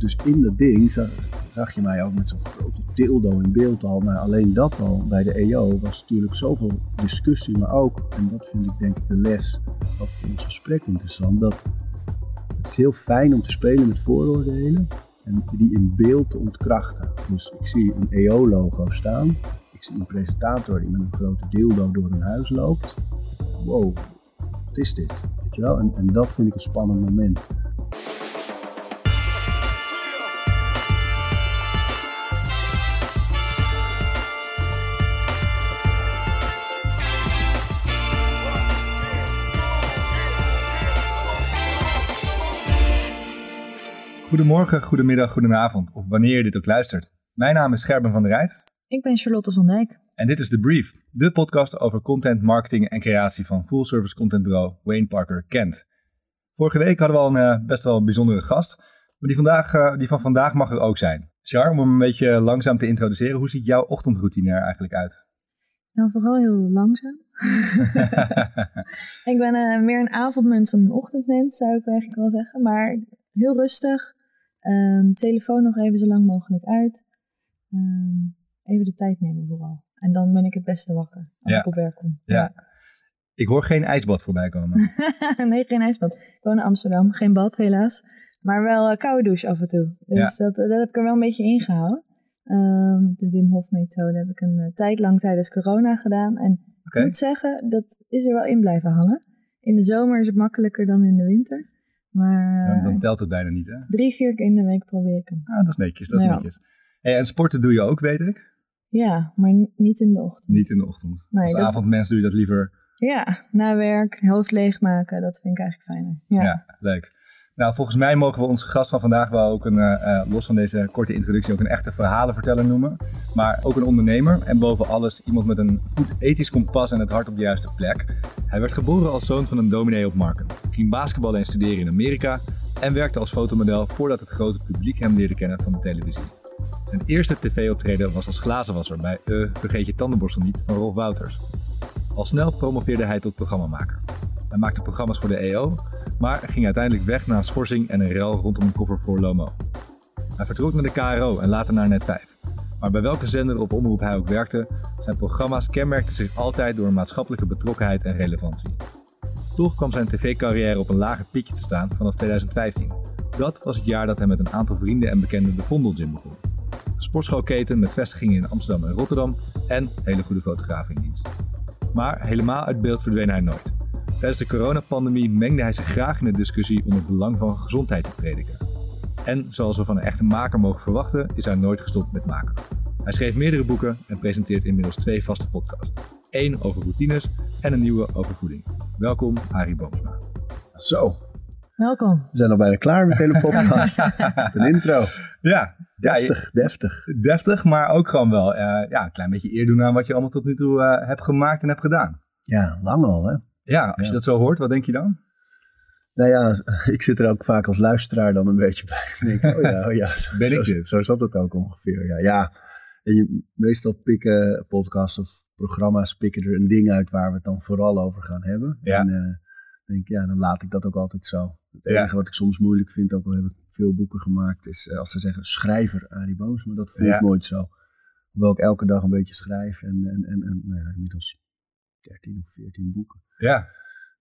dus in dat ding zag, je mij ook met zo'n grote dildo in beeld al. Maar alleen dat al bij de EO was natuurlijk zoveel discussie. Maar ook, en dat vind ik denk ik de les, ook voor ons gesprek interessant, dat het is heel fijn om te spelen met vooroordelen en die in beeld te ontkrachten. Dus ik zie een EO-logo staan. Ik zie een presentator die met een grote dildo door een huis loopt. Wow, wat is dit? Weet je wel? En, en dat vind ik een spannend moment. Goedemorgen, goedemiddag, goedenavond of wanneer je dit ook luistert. Mijn naam is Gerben van der Rijt. Ik ben Charlotte van Dijk. En dit is The Brief, de podcast over content, marketing en creatie van full service contentbureau Wayne Parker Kent. Vorige week hadden we al een uh, best wel bijzondere gast, maar die, vandaag, uh, die van vandaag mag er ook zijn. Char, om hem een beetje langzaam te introduceren, hoe ziet jouw ochtendroutine er eigenlijk uit? Nou, vooral heel langzaam. ik ben uh, meer een avondmens dan een ochtendmens, zou ik eigenlijk wel zeggen. Maar heel rustig. Um, telefoon nog even zo lang mogelijk uit. Um, even de tijd nemen vooral. En dan ben ik het beste wakker als Ja. ik op werk kom. Ja. Ik hoor geen ijsbad voorbij komen. nee, geen ijsbad. Ik woon in Amsterdam. Geen bad helaas. Maar wel een koude douche af en toe. Dus dat, dat heb ik er wel een beetje ingehouden. Um, de Wim Hof methode heb ik een uh, tijd lang tijdens corona gedaan. En ik moet zeggen, dat is er wel in blijven hangen. In de zomer is het makkelijker dan in de winter. Maar Dan, dan telt het bijna niet, hè? drie, vier keer in de week probeer ik hem. Ah, dat is netjes, dat is Ja. netjes. Hey, en sporten doe je ook, weet ik. Ja, maar niet in de ochtend. Niet in de ochtend. Nee, Als dat- avondmens doe je dat liever. Ja, na werk, hoofd leegmaken, dat vind ik eigenlijk fijner. Ja. Ja. leuk. Nou, volgens mij mogen we onze gast van vandaag wel ook een, eh, eh, los van deze korte introductie, ook een echte verhalenverteller noemen. Maar ook een ondernemer en boven alles iemand met een goed ethisch kompas en het hart op de juiste plek. Hij werd geboren als zoon van een dominee op Marken, ging basketballen en studeren in Amerika en werkte als fotomodel voordat het grote publiek hem leerde kennen van de televisie. Zijn eerste tv-optreden was als glazenwasser bij Uh, Vergeet je tandenborstel niet van Rolf Wouters. Al snel promoveerde hij tot programmamaker. Hij maakte programma's voor de EO, maar ging uiteindelijk weg na een schorsing en een rel rondom een koffer voor Lomo. Hij vertrok naar de KRO en later naar Net5. Maar bij welke zender of omroep hij ook werkte, zijn programma's kenmerkten zich altijd door een maatschappelijke betrokkenheid en relevantie. Toch kwam zijn tv-carrière op een lager piekje te staan vanaf 2015. Dat was het jaar dat hij met een aantal vrienden en bekenden de Vondel Gym begon. Een sportschoolketen met vestigingen in Amsterdam en Rotterdam en hele goede fotografen in dienst. Maar helemaal uit beeld verdween hij nooit. Tijdens de coronapandemie mengde hij zich graag in de discussie om het belang van gezondheid te prediken. En zoals we van een echte maker mogen verwachten, is hij nooit gestopt met maken. Hij schreef meerdere boeken en presenteert inmiddels twee vaste podcasts. Eén over routines en een nieuwe over voeding. Welkom, Arie Boomsma. Zo, Welkom. we zijn al bijna klaar met de hele podcast. Met een intro. Ja, ja, Deftig, deftig. deftig, maar ook gewoon wel eh, ja, een klein beetje eer doen aan wat je allemaal tot nu toe eh, hebt gemaakt en hebt gedaan. Ja, lang al hè. Ja, als je dat zo hoort, wat denk je dan? Nou ja, ik zit er ook vaak als luisteraar dan een beetje bij. Ik denk, oh ja, oh ja zo, Ben ik zo, dit? zo zat het ook ongeveer. Ja, ja. En je, meestal pikken podcasts of programma's pikken er een ding uit waar we het dan vooral over gaan hebben. Ja. En eh, denk, ja, dan laat ik dat ook altijd zo. Het Ja. enige wat ik soms moeilijk vind, ook al heb ik veel boeken gemaakt, is eh, als ze zeggen schrijver Arie Booms, maar dat voelt Ja. nooit zo. Hoewel ik elke dag een beetje schrijf en, en, en, en nou ja, inmiddels 13 of 14 boeken. Ja,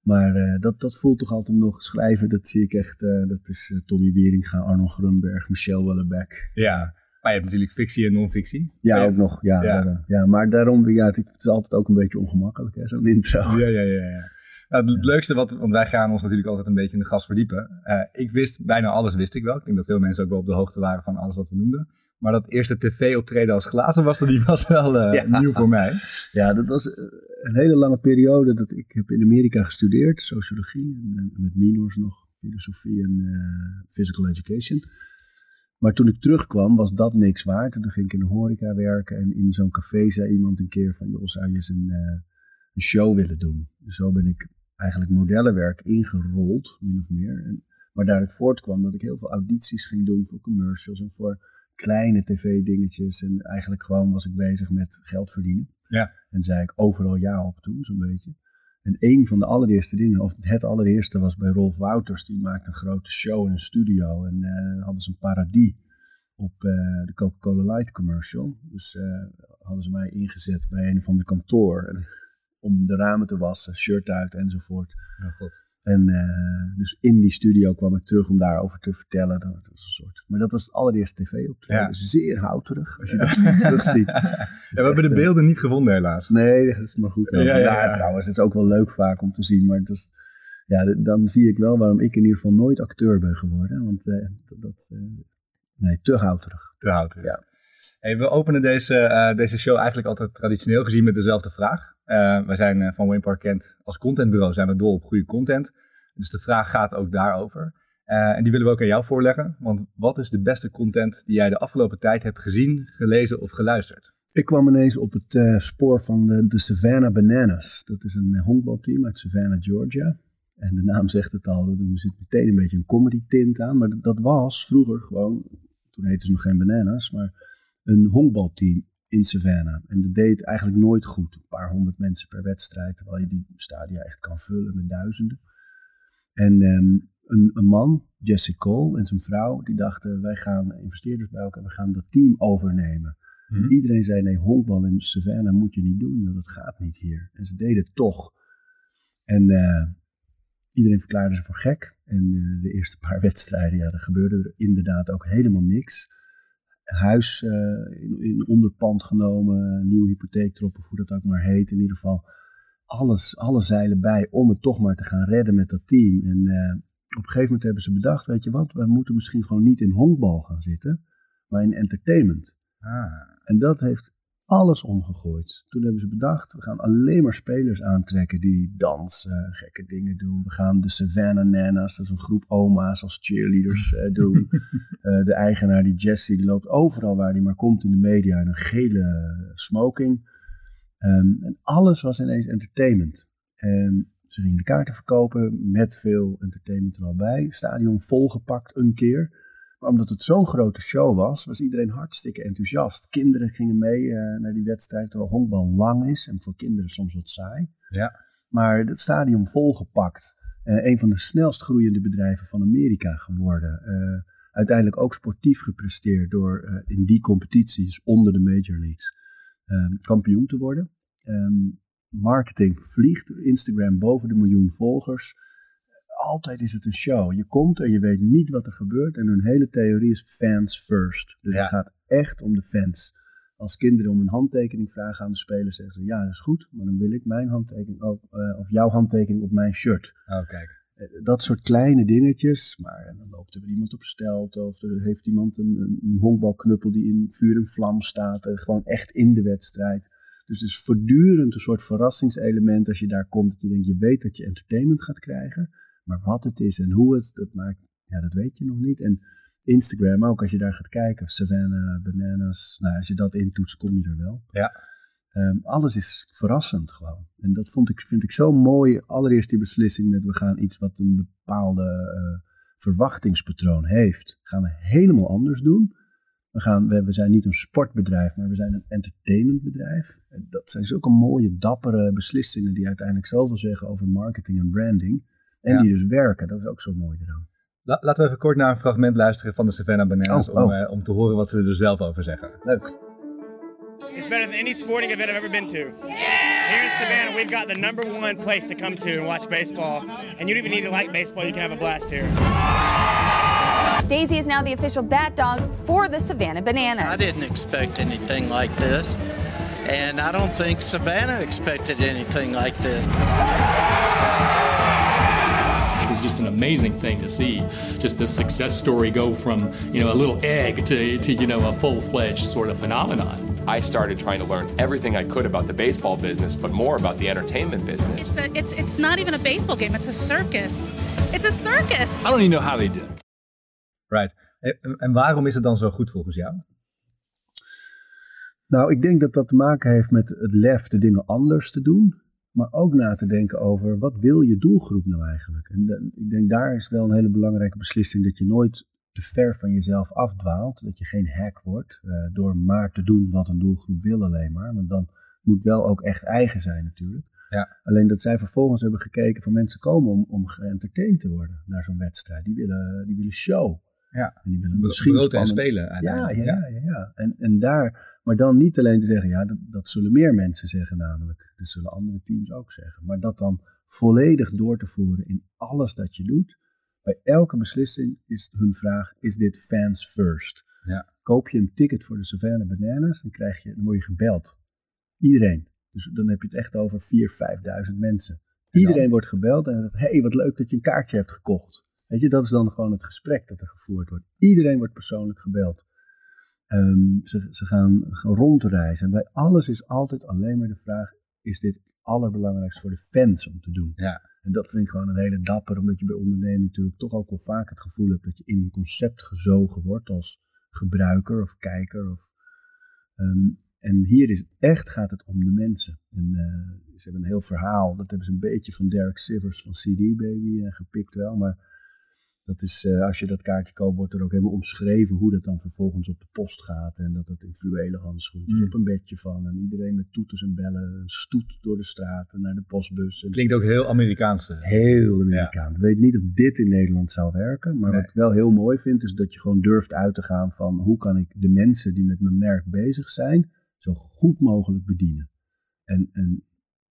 Maar eh, dat, dat voelt toch altijd nog schrijven. Dat zie ik echt. eh, dat is eh, Tommy Wieringa, Arnold Grunberg, Michel Wellebeck. ja. Maar je hebt natuurlijk fictie en non-fictie. Ja, ook nog. Ja, Ja. ja maar daarom, ja, het, is altijd ook een beetje ongemakkelijk, zo'n intro. Ja, ja, ja. ja. Nou, het leukste, wat, want wij gaan ons natuurlijk altijd een beetje in de gas verdiepen. Eh, ik wist, bijna alles wist ik wel. Ik denk dat veel mensen ook wel op de hoogte waren van alles wat we noemden. Maar dat eerste tv-optreden als glazenwasser, die was wel eh, Ja. nieuw voor mij. Ja, dat was eh, een hele lange periode. Dat ik heb in Amerika gestudeerd, sociologie, en, eh, met minors nog, filosofie en physical education. Maar toen ik terugkwam, was dat niks waard. En toen ging ik in de horeca werken. En in zo'n café zei iemand een keer van... joh, zou je eens een, een show willen doen? Dus zo ben ik eigenlijk modellenwerk ingerold, min of meer. En, maar daaruit voortkwam dat ik heel veel audities ging doen voor commercials... en voor kleine tv-dingetjes. En eigenlijk gewoon was ik bezig met geld verdienen. Ja. En zei ik overal ja op toen, zo'n beetje. En een van de allereerste dingen, of het allereerste was bij Rolf Wouters. Die maakte een grote show in een studio. En uh, hadden ze een paradie op uh, de Coca-Cola Light commercial. Dus uh, hadden ze mij ingezet bij een van de kantoor. En, om de ramen te wassen, shirt uit enzovoort. Ja, God. En uh, dus in die studio kwam ik terug om daarover te vertellen. Dat was een soort, maar dat was het allereerste tv-optreden. Ja. Dus zeer houterig, als je dat terugziet. Ja, we hebben de beelden niet gevonden helaas. Nee, dat is maar goed. Ja, Ja, ja, ja. trouwens, het is ook wel leuk vaak om te zien. Maar het is, ja, dan zie ik wel waarom ik in ieder geval nooit acteur ben geworden. Want eh, dat, dat eh, nee, te houterig. Te houden. Ja. Hey, we openen deze, eh, deze show eigenlijk altijd traditioneel gezien met dezelfde vraag. Eh wij zijn eh, van Wayne Park Kent als contentbureau zijn we dol op goede content. Dus de vraag gaat ook daarover. Eh, en die willen we ook aan jou voorleggen. Want wat is de beste content die jij de afgelopen tijd hebt gezien, gelezen of geluisterd? Ik kwam ineens op het spoor van de, Savannah Bananas. Dat is een honkbalteam uit Savannah, Georgia. En de naam zegt het al, er zit meteen een beetje een comedy tint aan. Maar dat- dat was vroeger gewoon, toen heten ze nog geen Bananas, maar een honkbalteam in Savannah. En dat deed eigenlijk nooit goed. Een paar honderd mensen per wedstrijd, terwijl je die stadia echt kan vullen met duizenden. En ehm, een, een man, Jesse Cole, en zijn vrouw, die dachten, wij gaan investeerders bij elkaar, we gaan dat team overnemen. En iedereen zei, nee, honkbal in Savannah moet je niet doen, joh, dat gaat niet hier. En ze deden het toch. En eh, iedereen verklaarde ze voor gek. En eh, de eerste paar wedstrijden, ja, er gebeurde er inderdaad ook helemaal niks. Huis eh, in, in onderpand genomen, nieuwe hypotheek erop, of hoe dat ook maar heet. In ieder geval, alles, alle zeilen bij om het toch maar te gaan redden met dat team. En eh, op een gegeven moment hebben ze bedacht, weet je wat, wij moeten misschien gewoon niet in honkbal gaan zitten, maar in entertainment. Ah, En dat heeft alles omgegooid. Toen hebben ze bedacht, we gaan alleen maar spelers aantrekken die dansen, gekke dingen doen. We gaan de Savannah Nanas, dat is een groep oma's als cheerleaders eh, doen. Eh, de eigenaar, die Jesse, die loopt overal waar hij maar komt in de media in een gele smoking. Ehm, en alles was ineens entertainment. En ze gingen de kaarten verkopen met veel entertainment er al bij. Stadion volgepakt een keer. Maar omdat het zo'n grote show was, was iedereen hartstikke enthousiast. Kinderen gingen mee eh, naar die wedstrijd, terwijl honkbal lang is en voor kinderen soms wat saai. Ja. Maar het stadion volgepakt. Eh een van de snelst groeiende bedrijven van Amerika geworden. Eh, uiteindelijk ook sportief gepresteerd door in die competitie, dus onder de major leagues, eh, kampioen te worden. Ehm, marketing vliegt, Instagram boven de miljoen volgers altijd is het een show. Je komt en je weet niet wat er gebeurt. En hun hele theorie is fans first. Dus Ja. het gaat echt om de fans. Als kinderen om een handtekening vragen aan de spelers, zeggen ze ja, dat is goed. Maar dan wil ik mijn handtekening ook, eh, of jouw handtekening op mijn shirt. oh kijk. Eh, Dat soort kleine dingetjes. Maar en dan loopt er weer iemand op stelt. Of er heeft iemand een, een, honkbalknuppel die in vuur en vlam staat. eh, gewoon echt in de wedstrijd. Dus het is voortdurend een soort verrassingselement als je daar komt. Dat je denkt, je weet dat je entertainment gaat krijgen. Maar wat het is en hoe het, dat maakt, ja, dat weet je nog niet. En Instagram ook, als je daar gaat kijken. Savannah, Bananas. Nou, als je dat intoetst, kom je er wel. Ja. Ehm, alles is verrassend gewoon. En dat vond ik, vind ik zo mooi. Allereerst die beslissing met we gaan iets wat een bepaalde eh, verwachtingspatroon heeft. Gaan we helemaal anders doen. We, gaan, we, we zijn niet een sportbedrijf, maar we zijn een entertainmentbedrijf. En dat zijn zulke mooie, dappere beslissingen die uiteindelijk zoveel zeggen over marketing en branding. En Ja. die dus werken. Dat is ook zo mooi eraan. La- laten we even kort naar een fragment luisteren van de Savannah Bananas Oh, Om, oh. eh, om te horen wat ze er zelf over zeggen. Leuk. It's better than any sporting event I've ever been to. Here in Savannah, we've got the number one place to come to and watch baseball. And you don't even need to like baseball, you can have a blast here. Daisy is now the official bat dog for the Savannah Bananas. I didn't expect anything like this. And I don't think Savannah expected anything like this. It's just an amazing thing to see, just the success story go from you know a little egg to, to you know a full-fledged sort of phenomenon. I started trying to learn everything I could about the baseball business, but more about the entertainment business. It's, a, it's it's not even a baseball game. It's a circus. It's a circus. I don't even know how they did. it. Right. En, en waarom is het dan zo goed volgens jou? Nou, ik denk dat dat te maken heeft met het lef de dingen anders te doen. Maar ook na te denken over wat wil je doelgroep nou eigenlijk? En de- ik denk daar is wel een hele belangrijke beslissing dat je nooit te ver van jezelf afdwaalt. Dat je geen hack wordt eh, door maar te doen wat een doelgroep wil alleen maar. Want dan moet wel ook echt eigen zijn natuurlijk. Ja. Alleen dat zij vervolgens hebben gekeken van mensen komen om, om geëntertained te worden naar zo'n wedstrijd. Die willen, die willen show. Ja. En die willen misschien en spelen Ja, ja, ja, ja. ja. En, en daar, maar dan niet alleen te zeggen, ja, dat, dat zullen meer mensen zeggen namelijk. Dat zullen andere teams ook zeggen. Maar dat dan volledig door te voeren in alles dat je doet. Bij elke beslissing is hun vraag, is dit fans first? Ja. Koop je een ticket voor de Savannah Bananas, dan, krijg je, dan word je gebeld. Iedereen. Dus dan heb je het echt over 4.000, 5.000 mensen. Iedereen wordt gebeld en zegt, hey, wat leuk dat je een kaartje hebt gekocht. Weet je, dat is dan gewoon het gesprek dat er gevoerd wordt. Iedereen wordt persoonlijk gebeld. Ehm, ze, ze gaan, rondreizen. En bij alles is altijd alleen maar de vraag: is dit het allerbelangrijkste voor de fans om te doen? Ja. En dat vind ik gewoon een hele dapper, omdat je bij onderneming natuurlijk toch ook wel vaak het gevoel hebt dat je in een concept gezogen wordt als gebruiker of kijker. Of, ehm, en hier is het echt, gaat het om de mensen. En eh, ze hebben een heel verhaal, dat hebben ze een beetje van Derek Sivers van CD Baby eh, gepikt wel, maar dat is, eh, als je dat kaartje koopt, wordt er ook helemaal omschreven hoe dat dan vervolgens op de post gaat. En dat het in fluwelen handschoentjes Mm. op een bedje van. En iedereen met toeters en bellen, een stoet door de straten naar de postbus. En Klinkt ook heel Amerikaans. eh. Heel Amerikaans. Ik weet niet of dit in Nederland zou werken. Maar Nee. wat ik wel heel mooi vind, is dat je gewoon durft uit te gaan van hoe kan ik de mensen die met mijn merk bezig zijn, zo goed mogelijk bedienen. En, en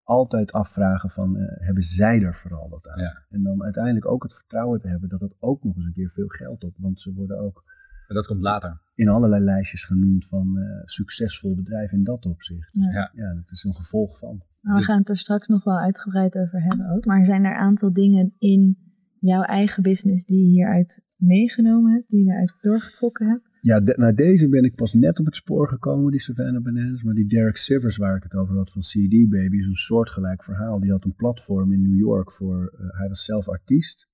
altijd afvragen van, eh, hebben zij er vooral wat aan? Ja. En dan uiteindelijk ook het vertrouwen te hebben dat dat ook nog eens een keer veel geld op. Want ze worden ook Maar dat komt later. in allerlei lijstjes genoemd van eh, succesvol bedrijf in dat opzicht. Dus Ja. ja, dat is een gevolg van. Nou, we gaan het er straks nog wel uitgebreid over hebben ook. Maar zijn er een aantal dingen in jouw eigen business die je hieruit meegenomen hebt, die je eruit doorgetrokken hebt? Ja, naar deze ben ik pas net op het spoor gekomen, die Savannah Bananas. Maar die Derek Sivers, waar ik het over had van CD Baby, is een soortgelijk verhaal. Die had een platform in New York voor. eh, hij was zelf artiest.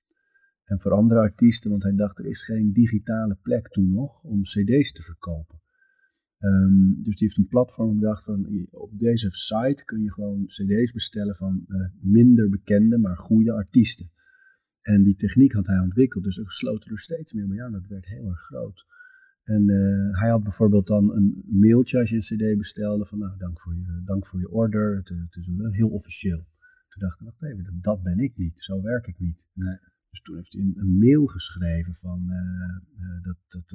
En voor andere artiesten, want hij dacht er is geen digitale plek toen nog om CD's te verkopen. Ehm, dus die heeft een platform bedacht van op deze site kun je gewoon CD's bestellen van eh, minder bekende, maar goede artiesten. En die techniek had hij ontwikkeld, dus er sloten er steeds meer bij aan. Dat werd heel erg groot. En eh, hij had bijvoorbeeld dan een mailtje als je een CD bestelde van nou dank voor je, dank voor je order, het, het is heel officieel. Toen dacht ik, wacht even, dat, dat ben ik niet, zo werk ik niet. Nee. Dus toen heeft hij een, een mail geschreven van eh, eh, dat, dat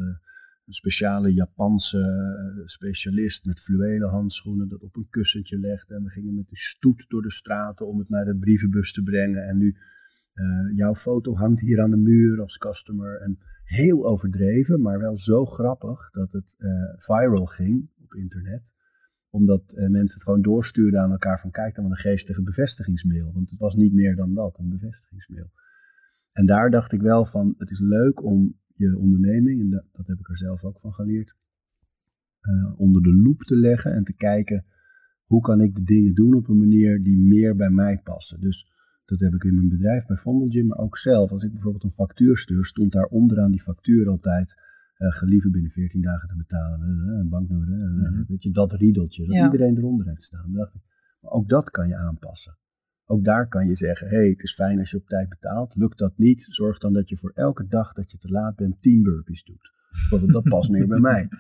een speciale Japanse specialist met fluwelen handschoenen dat op een kussentje legde. En we gingen met de stoet door de straten om het naar de brievenbus te brengen. En nu, jouw foto hangt hier aan de muur als customer. En heel overdreven, maar wel zo grappig dat het eh, viral ging op internet omdat eh, mensen het gewoon doorstuurden aan elkaar van kijk dan wat een geestige bevestigingsmail. Want het was niet meer dan dat, een bevestigingsmail. En daar dacht ik wel van, het is leuk om je onderneming, en dat, dat heb ik er zelf ook van geleerd, eh, onder de loep te leggen en te kijken hoe kan ik de dingen doen op een manier die meer bij mij passen. Dus dat heb ik in mijn bedrijf bij Vondel Gym, maar ook zelf. Als ik bijvoorbeeld een factuur stuur, stond daar onderaan die factuur altijd eh gelieve binnen 14 dagen te betalen. eh, Een banknummer, eh, Mhm. weet je, dat riedeltje, dat Ja. iedereen eronder heeft staan. Dacht ik, maar ook dat kan je aanpassen. Ook daar kan je zeggen, hé, hey, het is fijn als je op tijd betaalt. Lukt dat niet, zorg dan dat je voor elke dag dat je te laat bent 10 burpees doet. Bijvoorbeeld, dat past meer bij mij.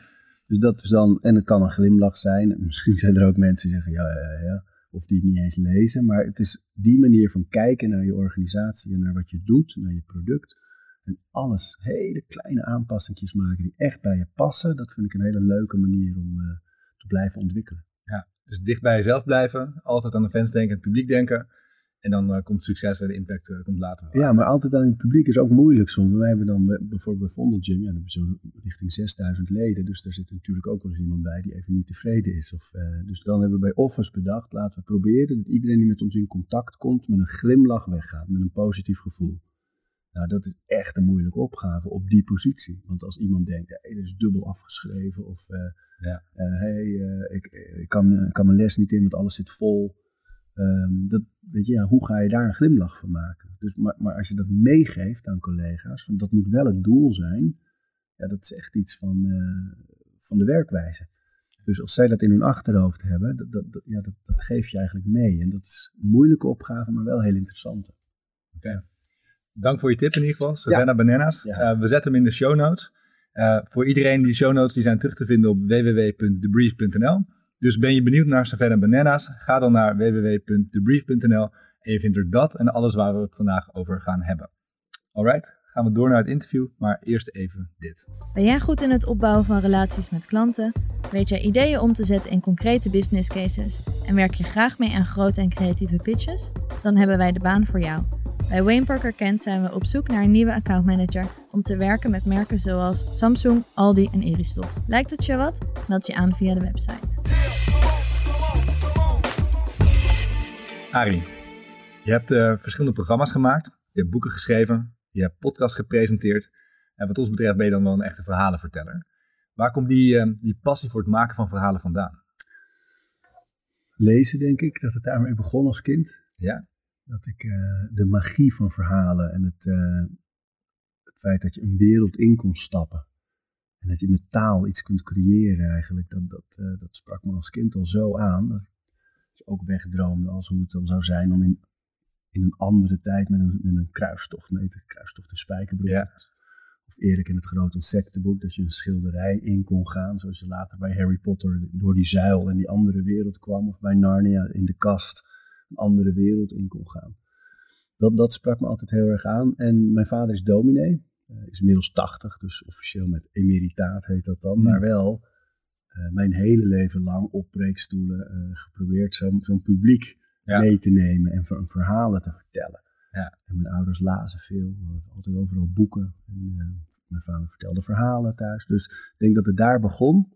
Dus dat is dan, en het kan een glimlach zijn. En Misschien zijn er ook mensen die zeggen, ja, ja, ja, ja. Of die het niet eens lezen. Maar het is die manier van kijken naar je organisatie en naar wat je doet, naar je product. En alles, hele kleine aanpassingjes maken die echt bij je passen. Dat vind ik een hele leuke manier om eh, te blijven ontwikkelen. Ja, dus dicht bij jezelf blijven. Altijd aan de fans denken, het publiek denken. En dan eh, komt succes en de impact eh, komt later. Ja, maar altijd aan het publiek is ook moeilijk soms. Wij hebben dan bij- bijvoorbeeld bij Vondel Gym, ja, zo'n richting 6000 leden. Dus daar zit natuurlijk ook wel eens iemand bij die even niet tevreden is. Of, eh, dus dan hebben we bij Office bedacht, laten we proberen dat iedereen die met ons in contact komt, met een glimlach weggaat, met een positief gevoel. Nou, dat is echt een moeilijke opgave op die positie. Want als iemand denkt, hey, dit is dubbel afgeschreven. Of, eh Ja. eh, hey, eh, ik, ik, kan, ik kan mijn les niet in, want alles zit vol. Ehm, dat, weet je, ja, hoe ga je daar een glimlach van maken? Dus, maar, maar als je dat meegeeft aan collega's, want dat moet wel het doel zijn, ja, dat is echt iets van, eh, van de werkwijze. Dus als zij dat in hun achterhoofd hebben, dat, dat, dat- ja, dat, dat geef je eigenlijk mee. En dat is een moeilijke opgave, maar wel heel interessante. Dank voor je tip in ieder geval, Savannah Bananas. Ja. Eh, we zetten hem in de show notes. Eh, voor iedereen, die show notes die zijn terug te vinden op www.debrief.nl. Dus ben je benieuwd naar Savannah Bananas? Ga dan naar www.thebrief.nl en je vindt er dat en alles waar we het vandaag over gaan hebben. Alright, gaan we door naar het interview, maar eerst even dit. Ben jij goed in het opbouwen van relaties met klanten? Weet jij ideeën om te zetten in concrete business cases? En werk je graag mee aan grote en creatieve pitches? Dan hebben wij de baan voor jou. Bij Wayne Parker Kent zijn we op zoek naar een nieuwe accountmanager om te werken met merken zoals Samsung, Aldi en Eristoff. Lijkt het je wat? Meld je aan via de website. Arie, je hebt uh, verschillende programma's gemaakt, je hebt boeken geschreven, je hebt podcasts gepresenteerd. En wat ons betreft ben je dan wel een echte verhalenverteller. Waar komt die, uh, die passie voor het maken van verhalen vandaan? Lezen, denk ik, dat het daarmee begon als kind. Ja. Dat ik uh, de magie van verhalen en het, het feit dat je een wereld in kon stappen. En dat je met taal iets kunt creëren eigenlijk. Dat, dat, dat sprak me als kind al zo aan. Dat ik ook wegdroomde als hoe het dan zou zijn om in in een andere tijd met een, met een kruistocht mee te kruistocht in Spijkerbroek. Ja. Of Erik in het grote insectenboek, dat je een schilderij in kon gaan, zoals je later bij Harry Potter door die zuil in die andere wereld kwam, of bij Narnia in de kast een andere wereld in kon gaan. Dat, dat sprak me altijd heel erg aan. En mijn vader is dominee, uh, is inmiddels 80, dus officieel met emeritaat heet dat dan, Mm. maar wel uh, mijn hele leven lang op preekstoelen uh, geprobeerd zo'n zo publiek Ja. mee te nemen en ver- verhalen te vertellen. Ja. En mijn ouders lazen veel, altijd overal boeken. En eh, mijn vader vertelde verhalen thuis. Dus ik denk dat het daar begon.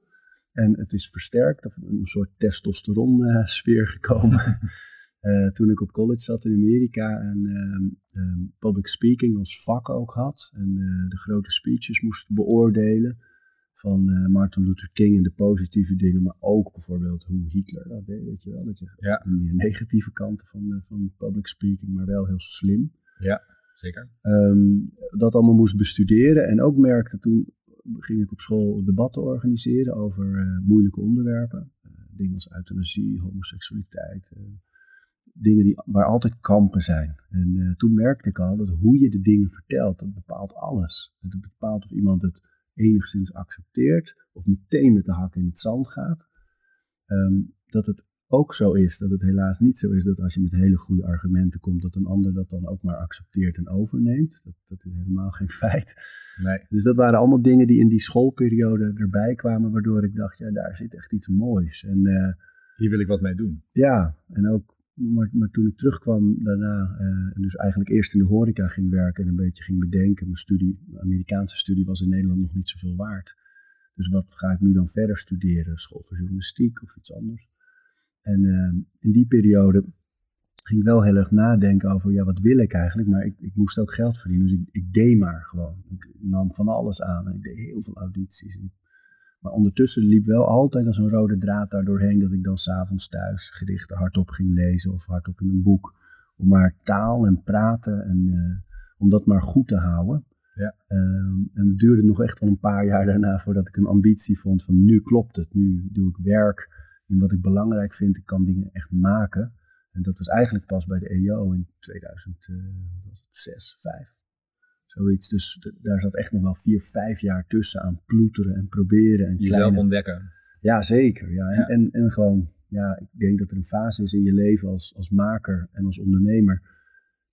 En het is versterkt, of een soort testosteron-sfeer gekomen. Eh, toen ik op college zat in Amerika en ehm, ehm, public speaking als vak ook had. En eh, de grote speeches moest beoordelen van eh, Martin Luther King en de positieve dingen, maar ook bijvoorbeeld hoe Hitler dat deed, weet je wel. Dat je Ja. de meer negatieve kanten van, van public speaking, maar wel heel slim. Ja, zeker. Ehm, dat allemaal moest bestuderen en ook merkte toen ging ik op school debatten organiseren over moeilijke onderwerpen. Dingen als euthanasie, homoseksualiteit, dingen die, waar altijd kampen zijn. En eh, toen merkte ik al dat hoe je de dingen vertelt, dat bepaalt alles. Het bepaalt of iemand het enigszins accepteert of meteen met de hak in het zand gaat. Ehm, dat het ook zo is, dat het helaas niet zo is dat als je met hele goede argumenten komt, dat een ander dat dan ook maar accepteert en overneemt. Dat, dat is helemaal geen feit. Nee. Dus dat waren allemaal dingen die in die schoolperiode erbij kwamen, waardoor ik dacht, ja, daar zit echt iets moois. En eh, Hier wil ik wat mee doen. ja, en ook, maar, maar toen ik terugkwam daarna, eh, en dus eigenlijk eerst in de horeca ging werken en een beetje ging bedenken, mijn studie, mijn Amerikaanse studie was in Nederland nog niet zoveel waard. Dus wat ga ik nu dan verder studeren? School voor journalistiek of iets anders? En eh, in die periode ging ik wel heel erg nadenken over, ja, wat wil ik eigenlijk? Maar ik, ik moest ook geld verdienen, dus ik, ik deed maar gewoon. Ik nam van alles aan en ik deed heel veel audities. Maar ondertussen liep wel altijd als een rode draad daar doorheen dat ik dan s'avonds thuis gedichten hardop ging lezen of hardop in een boek. Om maar taal en praten en eh, om dat maar goed te houden. Ja. Ehm, en het duurde nog echt wel een paar jaar daarna voordat ik een ambitie vond van nu klopt het. Nu doe ik werk in wat ik belangrijk vind. Ik kan dingen echt maken. En dat was eigenlijk pas bij de EO in 2006, 5. Zoiets. Dus daar zat echt nog wel vier, vijf jaar tussen aan ploeteren en proberen. En Jezelf kleine- ontdekken. ja, zeker. Ja. En, Ja. En, en gewoon, ja, ik denk dat er een fase is in je leven als, als maker en als ondernemer.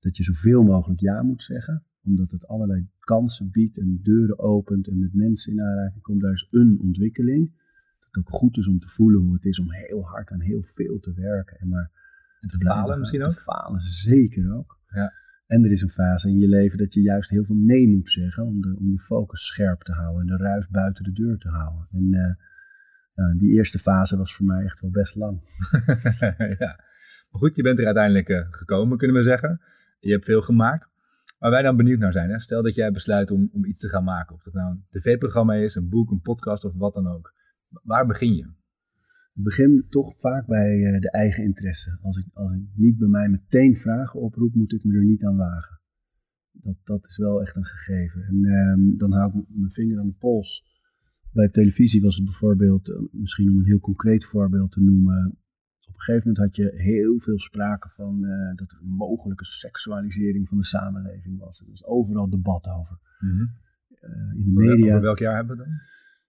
dat je zoveel mogelijk ja moet zeggen. Omdat het allerlei kansen biedt en deuren opent en met mensen in aanraking komt. Daar is een ontwikkeling. Dat het ook goed is om te voelen hoe het is om heel hard en heel veel te werken. En maar En te falen misschien Te ook. falen, zeker ook. Ja. En er is een fase in je leven dat je juist heel veel nee moet zeggen om, de, om je focus scherp te houden en de ruis buiten de deur te houden. En eh, ja, die eerste fase was voor mij echt wel best lang. ja. Maar goed, je bent er uiteindelijk eh, gekomen, kunnen we zeggen. Je hebt veel gemaakt. Waar wij dan benieuwd naar zijn, hè? stel dat jij besluit om, om iets te gaan maken. Of dat nou een tv-programma is, een boek, een podcast of wat dan ook. Waar begin je? Ik begin toch vaak bij eh, de eigen interesse. Als ik, als ik niet bij mij meteen vragen oproep, moet ik me er niet aan wagen. Dat, dat is wel echt een gegeven. En ehm, dan hou ik mijn vinger aan de pols. Bij televisie was het bijvoorbeeld, eh, misschien om een heel concreet voorbeeld te noemen. Op een gegeven moment had je heel veel sprake van eh, dat er een mogelijke seksualisering van de samenleving was. Er was overal debat over. Eh, in de media. Over welk jaar hebben we dan?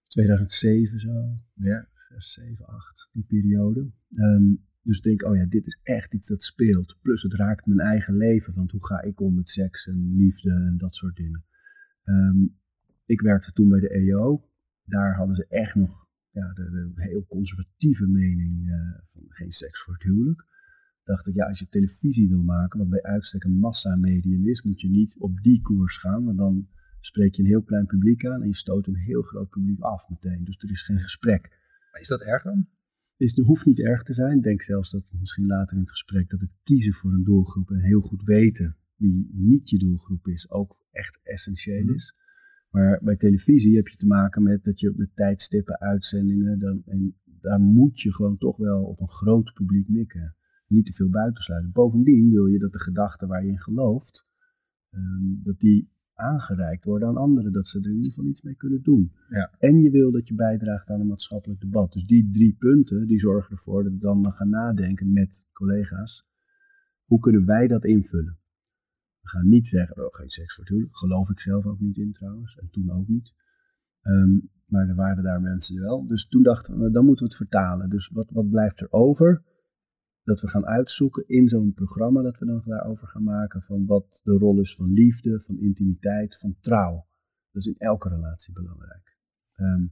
2007 zo. Ja. Eh, 2007, 8, die periode. Ehm, dus denk, oh ja, dit is echt iets dat speelt. Plus het raakt mijn eigen leven, want hoe ga ik om met seks en liefde en dat soort dingen. Ehm, ik werkte toen bij de EO. Daar hadden ze echt nog ja, de, heel conservatieve mening uh, van geen seks voor het huwelijk. Dacht ik, ja, als je televisie wil maken, wat bij uitstek een massamedium is, moet je niet op die koers gaan, want dan spreek je een heel klein publiek aan en je stoot een heel groot publiek af meteen. Dus er is geen gesprek. Is dat erg dan? Dus het hoeft niet erg te zijn. Ik denk zelfs dat misschien later in het gesprek dat het kiezen voor een doelgroep en heel goed weten wie niet je doelgroep is, ook echt essentieel mhm. is. Maar bij televisie heb je te maken met dat je met tijdstippen, uitzendingen, dan, en daar moet je gewoon toch wel op een groot publiek mikken. Niet te veel buitensluiten. Bovendien wil je dat de gedachten waar je in gelooft, um, dat die aangereikt worden aan anderen, dat ze er in ieder geval iets mee kunnen doen. Ja. En je wil dat je bijdraagt aan een maatschappelijk debat. Dus die drie punten, die zorgen ervoor dat we dan gaan nadenken met collega's, hoe kunnen wij dat invullen? We gaan niet zeggen, oh, geen seks voor het huwelijk. Geloof ik zelf ook niet in trouwens. En toen ook niet. Ehm, maar er waren daar mensen wel. Dus toen dachten we, dan moeten we het vertalen. Dus wat, wat blijft er over? Dat we gaan uitzoeken in zo'n programma dat we dan daarover gaan maken. Van wat de rol is van liefde, van intimiteit, van trouw. Dat is in elke relatie belangrijk. Ehm,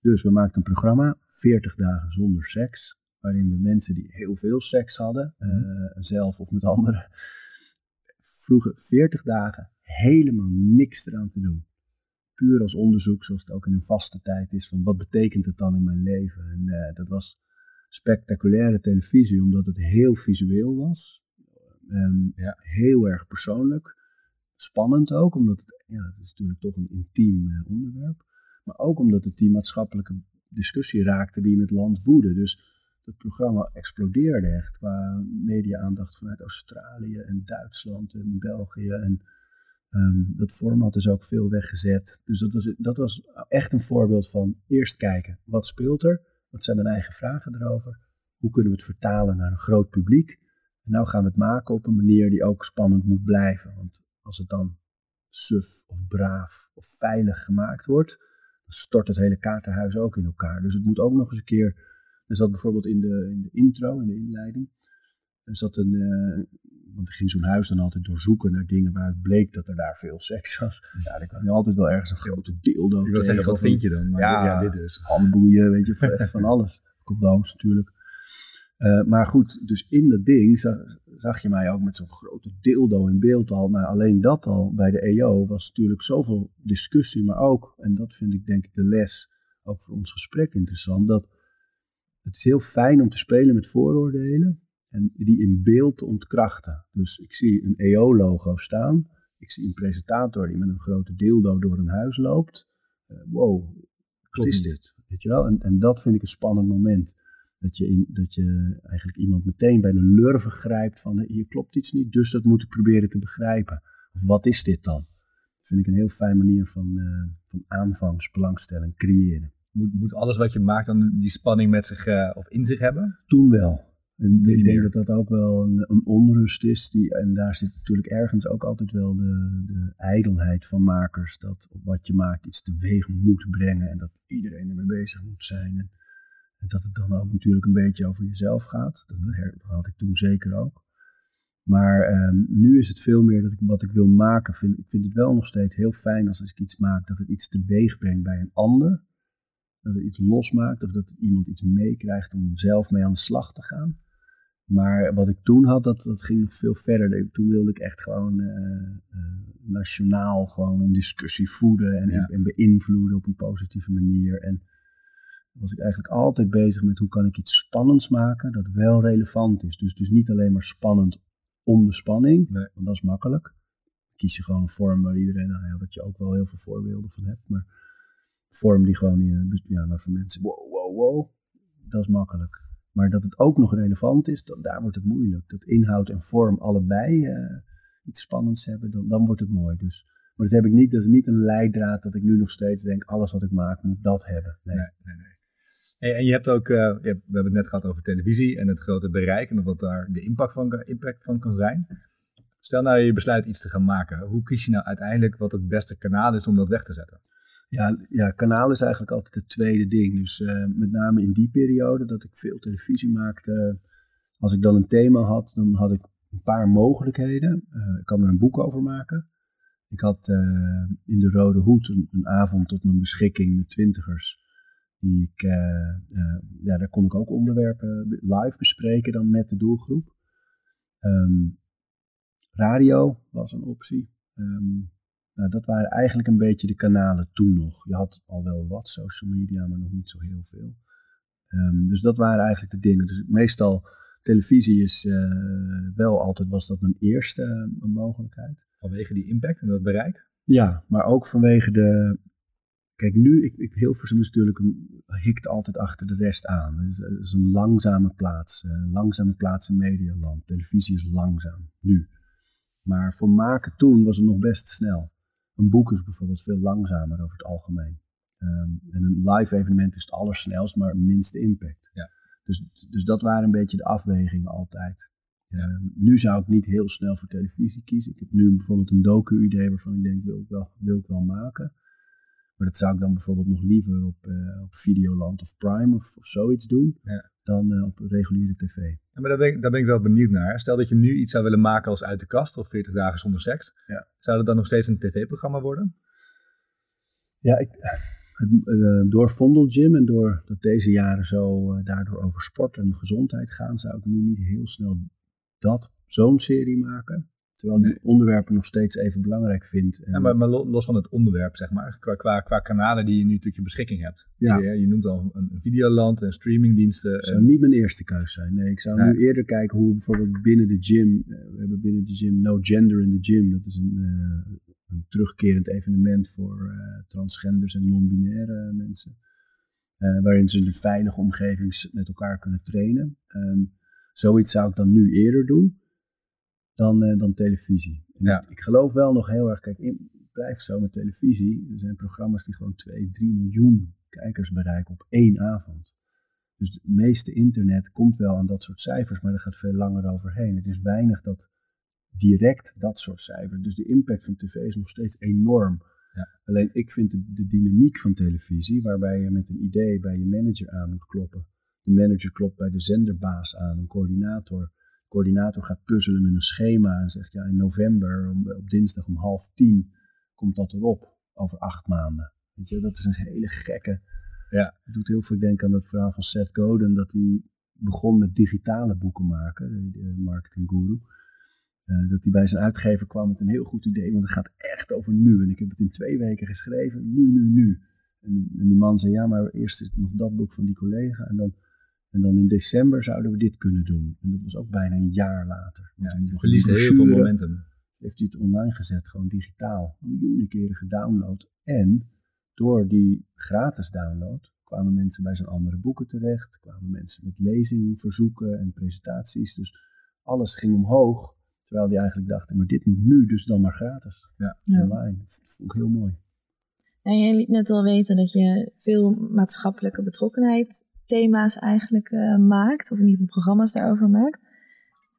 dus we maakten een programma, 40 dagen zonder seks. Waarin we mensen die heel veel seks hadden, uh, zelf of met anderen, vroegen 40 dagen helemaal niks eraan te doen. Puur als onderzoek, zoals het ook in een vaste tijd is, van wat betekent het dan in mijn leven. En uh, dat was spectaculaire televisie, omdat het heel visueel was. Um, ja. Heel erg persoonlijk. Spannend ook, omdat het, ja, het is natuurlijk toch een intiem uh, onderwerp. Maar ook omdat het die maatschappelijke discussie raakte die in het land woedde. Dus het programma explodeerde echt qua media-aandacht vanuit Australië en Duitsland en België. En um, dat format is ook veel weggezet. Dus dat was, dat was echt een voorbeeld van eerst kijken, wat speelt er? Wat zijn mijn eigen vragen erover? Hoe kunnen we het vertalen naar een groot publiek? En nou gaan we het maken op een manier die ook spannend moet blijven. Want als het dan suf of braaf of veilig gemaakt wordt, dan stort het hele kaartenhuis ook in elkaar. Dus het moet ook nog eens een keer er zat bijvoorbeeld in de, in de intro, in de inleiding, er zat een, uh, want ik ging zo'n huis dan altijd doorzoeken naar dingen waar het bleek dat er daar veel seks was. Ja, dan kwam je altijd wel ergens een grote dildo Ik wil zeggen, wat vind je dan? Maar ja, ja, dit is. Handboeien, weet je, van alles. Condooms natuurlijk. Uh, maar goed, dus in dat ding zag, zag je mij ook met zo'n grote dildo in beeld al. Nou, alleen dat al bij de EO was natuurlijk zoveel discussie, maar ook, en dat vind ik denk ik de les, ook voor ons gesprek interessant, dat het is heel fijn om te spelen met vooroordelen en die in beeld te ontkrachten. Dus ik zie een EO-logo staan. Ik zie een presentator die met een grote dildo door een huis loopt. Uh, wow, wat is dit? Weet je wel? En, en dat vind ik een spannend moment. Dat je, in, dat je eigenlijk iemand meteen bij de lurven grijpt van hier klopt iets niet, dus dat moet ik proberen te begrijpen. Of wat is dit dan? Dat vind ik een heel fijn manier van, uh, van aanvangsbelangstelling creëren. Moet, moet alles wat je maakt dan die spanning met zich uh, of in zich hebben? Toen wel. En ik denk dat dat ook wel een, een, onrust is. Die, en daar zit natuurlijk ergens ook altijd wel de, de ijdelheid van makers. Dat wat je maakt iets teweeg moet brengen. En dat iedereen ermee bezig moet zijn. En, en dat het dan ook natuurlijk een beetje over jezelf gaat. Dat, dat had ik toen zeker ook. Maar um, nu is het veel meer dat ik wat ik wil maken. Vind, ik vind het wel nog steeds heel fijn als, als ik iets maak dat het iets teweeg brengt bij een ander dat het iets losmaakt of dat iemand iets meekrijgt om zelf mee aan de slag te gaan. Maar wat ik toen had, dat, dat ging nog veel verder. Toen wilde ik echt gewoon uh, uh, nationaal gewoon een discussie voeden en, en, beïnvloeden op een positieve manier. En was ik eigenlijk altijd bezig met hoe kan ik iets spannends maken dat wel relevant is. Dus, dus niet alleen maar spannend om de spanning, nee. want dat is makkelijk. kies je gewoon een vorm waar iedereen, nou ja, wat je ook wel heel veel voorbeelden van hebt. Maar vorm die gewoon, ja, maar voor mensen, wow, wow, wow, dat is makkelijk. Maar dat het ook nog relevant is, dan, daar wordt het moeilijk. Dat inhoud en vorm allebei uh, iets spannends hebben, dan, dan wordt het mooi. Dus, maar dat heb ik niet, dat is niet een leidraad dat ik nu nog steeds denk, alles wat ik maak moet dat hebben. Nee, nee, nee. nee. En je hebt ook, uh, je we hebben het net gehad over televisie en het grote bereik en wat daar de impact van, impact van kan zijn. Stel nou je besluit iets te gaan maken. Hoe kies je nou uiteindelijk wat het beste kanaal is om dat weg te zetten? Ja, ja, kanaal is eigenlijk altijd het tweede ding. Dus uh, met name in die periode dat ik veel televisie maakte. Als ik dan een thema had, dan had ik een paar mogelijkheden. Uh, ik kan er een boek over maken. Ik had in de Rode Hoed een, avond tot mijn beschikking met twintigers. Die ik, ja, daar kon ik ook onderwerpen live bespreken dan met de doelgroep. Um, radio was een optie. Um, nou, dat waren eigenlijk een beetje de kanalen toen nog. Je had al wel wat social media, maar nog niet zo heel veel. Um, dus dat waren eigenlijk de dingen. Dus meestal televisie is uh, wel altijd, was dat mijn eerste uh, mogelijkheid. Vanwege die impact en dat bereik? Ja, maar ook vanwege de... Kijk, nu, ik, ik, Hilversum is natuurlijk een, hikt altijd achter de rest aan. Het is, het is een langzame plaats, eh, een langzame plaats in medialand. Televisie is langzaam, nu. Maar voor maken toen was het nog best snel. Een boek is bijvoorbeeld veel langzamer over het algemeen. Um, en een live evenement is het allersnelst, maar het minste impact. Ja. Dus, dus dat waren een beetje de afwegingen altijd. Ja. Um, nu zou ik niet heel snel voor televisie kiezen. Ik heb nu bijvoorbeeld een docu-idee waarvan ik denk, wil ik wel, wil ik wel maken. Maar dat zou ik dan bijvoorbeeld nog liever op, uh, op Videoland of Prime of, of zoiets doen. Ja. Dan uh, op reguliere tv. Ja, maar daar ben, ik, daar ben ik wel benieuwd naar. Stel dat je nu iets zou willen maken als Uit de Kast of 40 dagen zonder seks. Ja. Zou dat dan nog steeds een tv-programma worden? Ja, ik, het, uh, door Vondel Gym en door dat deze jaren zo uh, daardoor over sport en gezondheid gaan, zou ik nu niet heel snel dat zo'n serie maken. Terwijl die onderwerpen nog steeds even belangrijk vind. En... Ja, maar, maar, los van het onderwerp, zeg maar, qua, qua, qua kanalen die je nu tot je beschikking hebt. Ja. Je, je noemt al een, een videoland en streamingdiensten. Dat zou niet mijn eerste keus zijn. Nee, ik zou Nee. nu eerder kijken hoe bijvoorbeeld binnen de gym, eh, we hebben binnen de gym No Gender in the Gym. Dat is een, uh, een terugkerend evenement voor uh, transgenders en non-binaire mensen. Uh, waarin ze in een veilige omgeving met elkaar kunnen trainen. Um, zoiets zou ik dan nu eerder doen dan, uh, dan televisie. Ja. Ik geloof wel nog heel erg, kijk, in, blijf zo met televisie. Er zijn programma's die gewoon 2, 3 miljoen kijkers bereiken op één avond. Dus het meeste internet komt wel aan dat soort cijfers, maar er gaat veel langer overheen. Er is weinig dat direct dat soort cijfers. Dus de impact van tv is nog steeds enorm. Ja. Alleen ik vind de, de, dynamiek van televisie, waarbij je met een idee bij je manager aan moet kloppen. De manager klopt bij de zenderbaas aan, een coördinator. Coördinator gaat puzzelen met een schema en zegt ja, in november om, op dinsdag om half tien komt dat erop over acht maanden. Weet je, dat is een hele gekke. Ja. Het doet heel veel denken aan dat verhaal van Seth Godin, dat hij begon met digitale boeken maken, de, de marketing guru. Uh, dat hij bij zijn uitgever kwam met een heel goed idee, want het gaat echt over nu. En ik heb het in twee weken geschreven, nu, nu, nu. En die, en die man zei, ja, maar eerst is het nog dat boek van die collega. En dan, en dan in december zouden we dit kunnen doen. En dat was ook bijna een jaar later. Ja, je verliest heel veel momentum. Heeft hij het online gezet, gewoon digitaal. Miljoenen keren gedownload. En door die gratis download kwamen mensen bij zijn andere boeken terecht. Kwamen mensen met lezingverzoeken en presentaties. Dus alles ging omhoog. Terwijl die eigenlijk dachten, maar dit moet nu dus dan maar gratis. Ja. Ja. Online. Dat vond ik heel mooi. En je liet net al weten dat je veel maatschappelijke betrokkenheid thema's eigenlijk uh, maakt. Of in ieder geval programma's daarover maakt.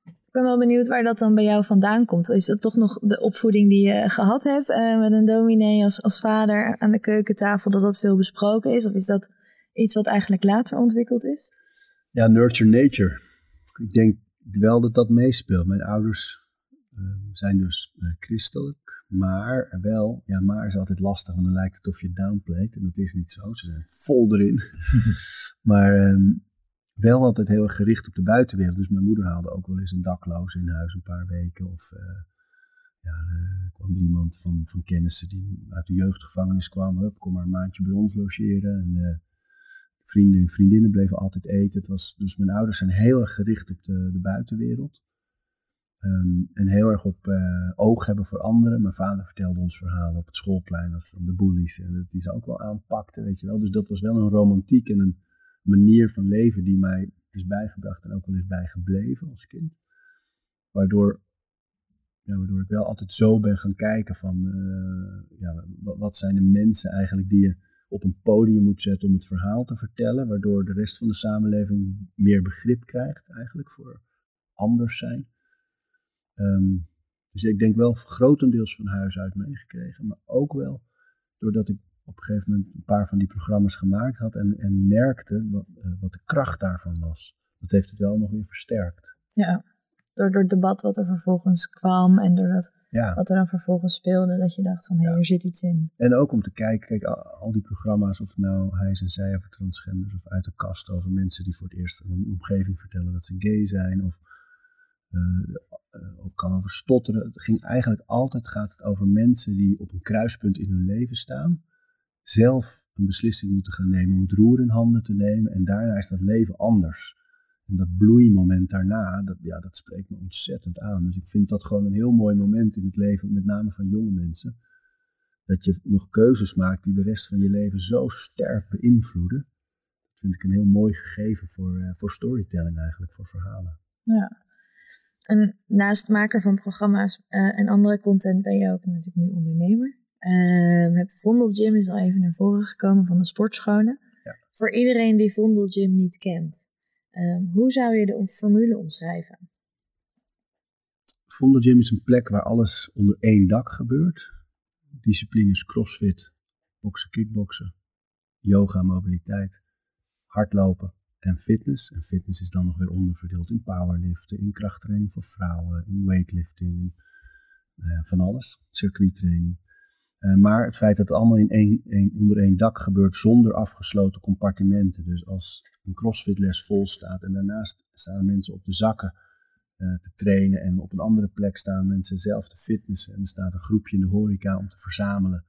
Ik ben wel benieuwd waar dat dan bij jou vandaan komt. Is dat toch nog de opvoeding die je gehad hebt uh, met een dominee als, als vader aan de keukentafel, dat dat veel besproken is? Of is dat iets wat eigenlijk later ontwikkeld is? Ja, nurture nature. Ik denk wel dat dat meespeelt. Mijn ouders uh, zijn dus christelijk, maar wel, ja, maar is altijd lastig, want dan lijkt het of je downplayt. En dat is niet zo, ze zijn vol erin. maar um, wel altijd heel erg gericht op de buitenwereld. Dus mijn moeder haalde ook wel eens een dakloos in huis een paar weken. Of uh, ja, er kwam er iemand van, van kennissen die uit de jeugdgevangenis kwam. Hup, kom maar een maandje bij ons logeren. En, uh, vrienden en vriendinnen bleven altijd eten. Het was, dus mijn ouders zijn heel erg gericht op de, de buitenwereld. Um, en heel erg op uh, oog hebben voor anderen. Mijn vader vertelde ons verhalen op het schoolplein als dan de bullies. En dat die ze ook wel aanpakte, weet je wel. Dus dat was wel een romantiek en een manier van leven die mij is bijgebracht en ook wel is bijgebleven als kind. Waardoor, ja, waardoor ik wel altijd zo ben gaan kijken van, uh, ja, wat zijn de mensen eigenlijk die je op een podium moet zetten om het verhaal te vertellen, waardoor de rest van de samenleving meer begrip krijgt eigenlijk voor anders zijn. Um, dus ik denk wel grotendeels van huis uit meegekregen, maar ook wel doordat ik op een gegeven moment een paar van die programma's gemaakt had en, en merkte wat, eh, wat de kracht daarvan was. Dat heeft het wel nog weer versterkt. Ja, door, door het debat wat er vervolgens kwam en door dat, Ja. wat er dan vervolgens speelde, dat je dacht van hé, er zit iets in. En ook om te kijken, kijk, al, al die programma's, of nou hij en zij over transgenders, of uit de kast over mensen die voor het eerst een omgeving vertellen dat ze gay zijn, of eh, eh, ook kan over stotteren. Het ging eigenlijk altijd gaat het over mensen die op een kruispunt in hun leven staan, zelf een beslissing moeten gaan nemen om het roer in handen te nemen, en daarna is dat leven anders. En dat bloeimoment daarna, dat, ja, dat spreekt me ontzettend aan. Dus ik vind dat gewoon een heel mooi moment in het leven, met name van jonge mensen dat je nog keuzes maakt die de rest van je leven zo sterk beïnvloeden. Dat vind ik een heel mooi gegeven voor, eh, voor storytelling eigenlijk, voor verhalen. Ja. En naast maker van programma's eh, en andere content ben je ook natuurlijk nu ondernemer. Ehm Vondel Gym is al even naar voren gekomen van de sportscholen. Voor iedereen die Vondel Gym niet kent, ehm, hoe zou je de formule omschrijven? Vondel Gym is een plek waar alles onder één dak gebeurt. Disciplines crossfit, boksen, kickboksen, yoga, mobiliteit, hardlopen en fitness. En fitness is dan nog weer onderverdeeld in powerliften, in krachttraining voor vrouwen, in weightlifting, in ja, van alles, circuittraining. Eh, maar het feit dat het allemaal in één, één, onder één dak gebeurt zonder afgesloten compartimenten. Dus als een crossfitles vol staat en daarnaast staan mensen op de zakken eh, te trainen en op een andere plek staan mensen zelf te fitnessen en er staat een groepje in de horeca om te verzamelen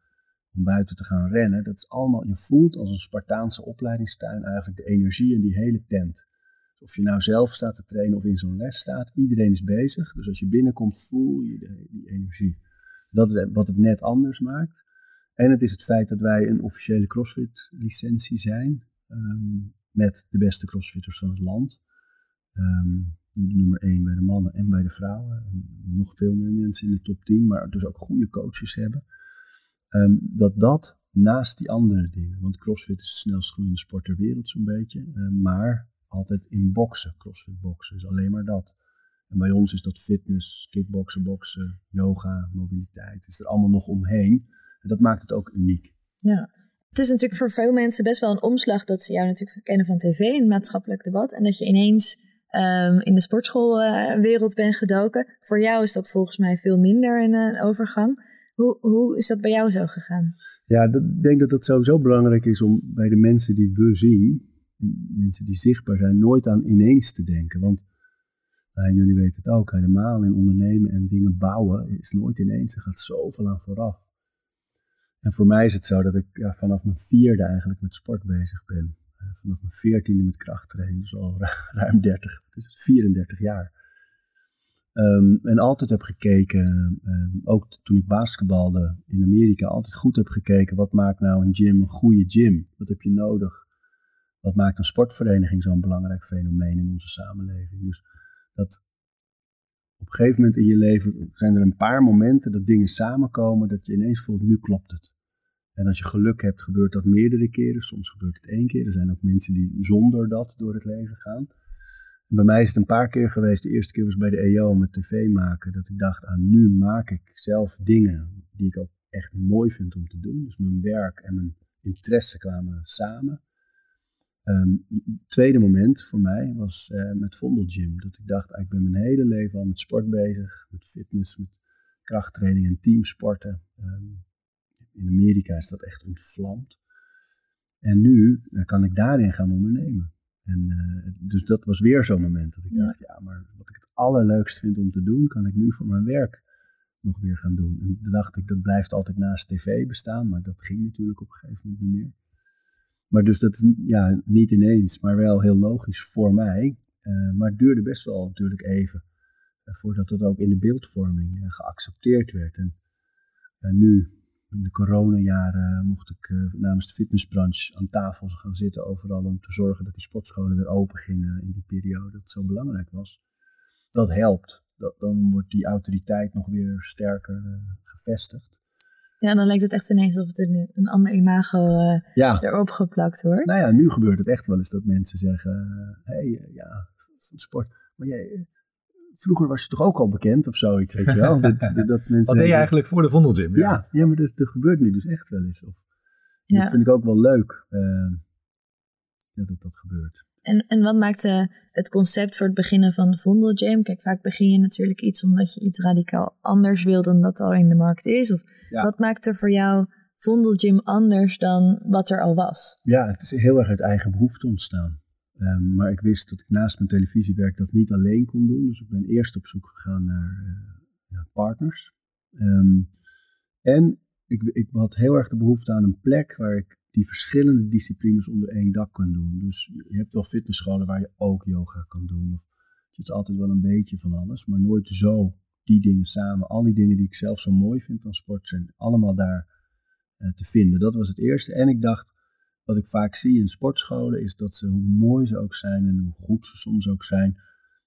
om buiten te gaan rennen. Dat is allemaal, je voelt als een Spartaanse opleidingstuin eigenlijk de energie in die hele tent. Of je nou zelf staat te trainen of in zo'n les staat, iedereen is bezig. Dus als je binnenkomt voel je die energie. Dat is wat het net anders maakt. En het is het feit dat wij een officiële CrossFit licentie zijn. ehm, met de beste CrossFitters van het land. Ehm, nummer 1 bij de mannen en bij de vrouwen. En nog veel meer mensen in de top 10, maar dus ook goede coaches hebben. Ehm, dat dat naast die andere dingen, want CrossFit is de snelst groeiende sport ter wereld zo'n beetje, ehm, maar altijd in boksen, CrossFit boksen, is alleen maar dat. En bij ons is dat fitness, kickboksen, boksen, yoga, mobiliteit, is er allemaal nog omheen. En dat maakt het ook uniek. Ja. Het is natuurlijk voor veel mensen best wel een omslag dat ze jou natuurlijk kennen van tv en maatschappelijk debat. En dat je ineens ehm, in de sportschoolwereld bent gedoken. Voor jou is dat volgens mij veel minder een, eh, overgang. Hoe, hoe is dat bij jou zo gegaan? Ja, ik denk dat het sowieso belangrijk is om bij de mensen die we zien, mensen die zichtbaar zijn, nooit aan ineens te denken. Want nou, jullie weten het ook, helemaal in ondernemen en dingen bouwen is nooit ineens. Er gaat zoveel aan vooraf. En voor mij is het zo dat ik ja, vanaf mijn vierde eigenlijk met sport bezig ben. Eh, vanaf mijn veertiende met krachttraining, dus al ru- ruim 30, dus het is 34 jaar. Ehm, en altijd heb gekeken, ehm, ook toen ik basketbalde in Amerika, altijd goed heb gekeken wat maakt nou een gym een goede gym? Wat heb je nodig? Wat maakt een sportvereniging zo'n belangrijk fenomeen in onze samenleving? Dus dat op een gegeven moment in je leven zijn er een paar momenten dat dingen samenkomen, dat je ineens voelt, nu klopt het. En als je geluk hebt, gebeurt dat meerdere keren. Soms gebeurt het één keer. Er zijn ook mensen die zonder dat door het leven gaan. En bij mij is het een paar keer geweest. De eerste keer was bij de EO met tv maken. Dat ik dacht, aan nu maak ik zelf dingen die ik ook echt mooi vind om te doen. Dus mijn werk en mijn interesse kwamen samen. Ehm, het tweede moment voor mij was eh, met Vondel Gym. Dat ik dacht, ah, ik ben mijn hele leven al met sport bezig. Met fitness, met krachttraining en teamsporten. Ehm, in Amerika is dat echt ontvlamd. En nu eh, kan ik daarin gaan ondernemen. En, eh, dus dat was weer zo'n moment dat ik dacht, ja, maar wat ik het allerleukst vind om te doen, kan ik nu voor mijn werk nog weer gaan doen. En toen dacht ik, dat blijft altijd naast tv bestaan, maar dat ging natuurlijk op een gegeven moment niet meer. Maar dus dat is ja, niet ineens, maar wel heel logisch voor mij. Eh, maar het duurde best wel natuurlijk even eh, voordat dat ook in de beeldvorming geaccepteerd werd. En nu, in de coronajaren, mocht ik eh, namens de fitnessbranche aan tafel gaan zitten overal om te zorgen dat die sportscholen weer open gingen in die periode. Dat het zo belangrijk was. Dat helpt. Dat, dan wordt die autoriteit nog weer sterker eh, gevestigd. Ja, dan lijkt het echt ineens alsof het een, een ander imago eh, Ja. erop geplakt wordt. Nou ja, nu gebeurt het echt wel eens dat mensen zeggen: Hé, hey, eh, ja, van sport. Maar jij, eh, vroeger was je toch ook al bekend of zoiets, weet je wel? Dat, dat, dat mensen Wat deed je eigenlijk voor de Vondelgym? Ja, ja, maar dat, dat gebeurt nu dus echt wel eens. Of Dat vind ik ook wel leuk uh, dat dat gebeurt. En, en wat maakte het concept voor het beginnen van de Vondel Gym? Kijk, vaak begin je natuurlijk iets omdat je iets radicaal anders wil dan dat al in de markt is. Of wat maakt er voor jou Vondel Gym anders dan wat er al was? Ja, het is heel erg uit eigen behoefte ontstaan. Um, maar ik wist dat ik naast mijn televisiewerk dat niet alleen kon doen. Dus ik ben eerst op zoek gegaan naar, naar partners. Um, en ik, ik had heel erg de behoefte aan een plek waar ik die verschillende disciplines onder één dak kan doen. Dus je hebt wel fitnessscholen waar je ook yoga kan doen. Of je hebt altijd wel een beetje van alles, maar nooit zo die dingen samen. Al die dingen die ik zelf zo mooi vind aan sport zijn allemaal daar uh, te vinden. Dat was het eerste. En ik dacht, wat ik vaak zie in sportscholen is dat ze, hoe mooi ze ook zijn en hoe goed ze soms ook zijn,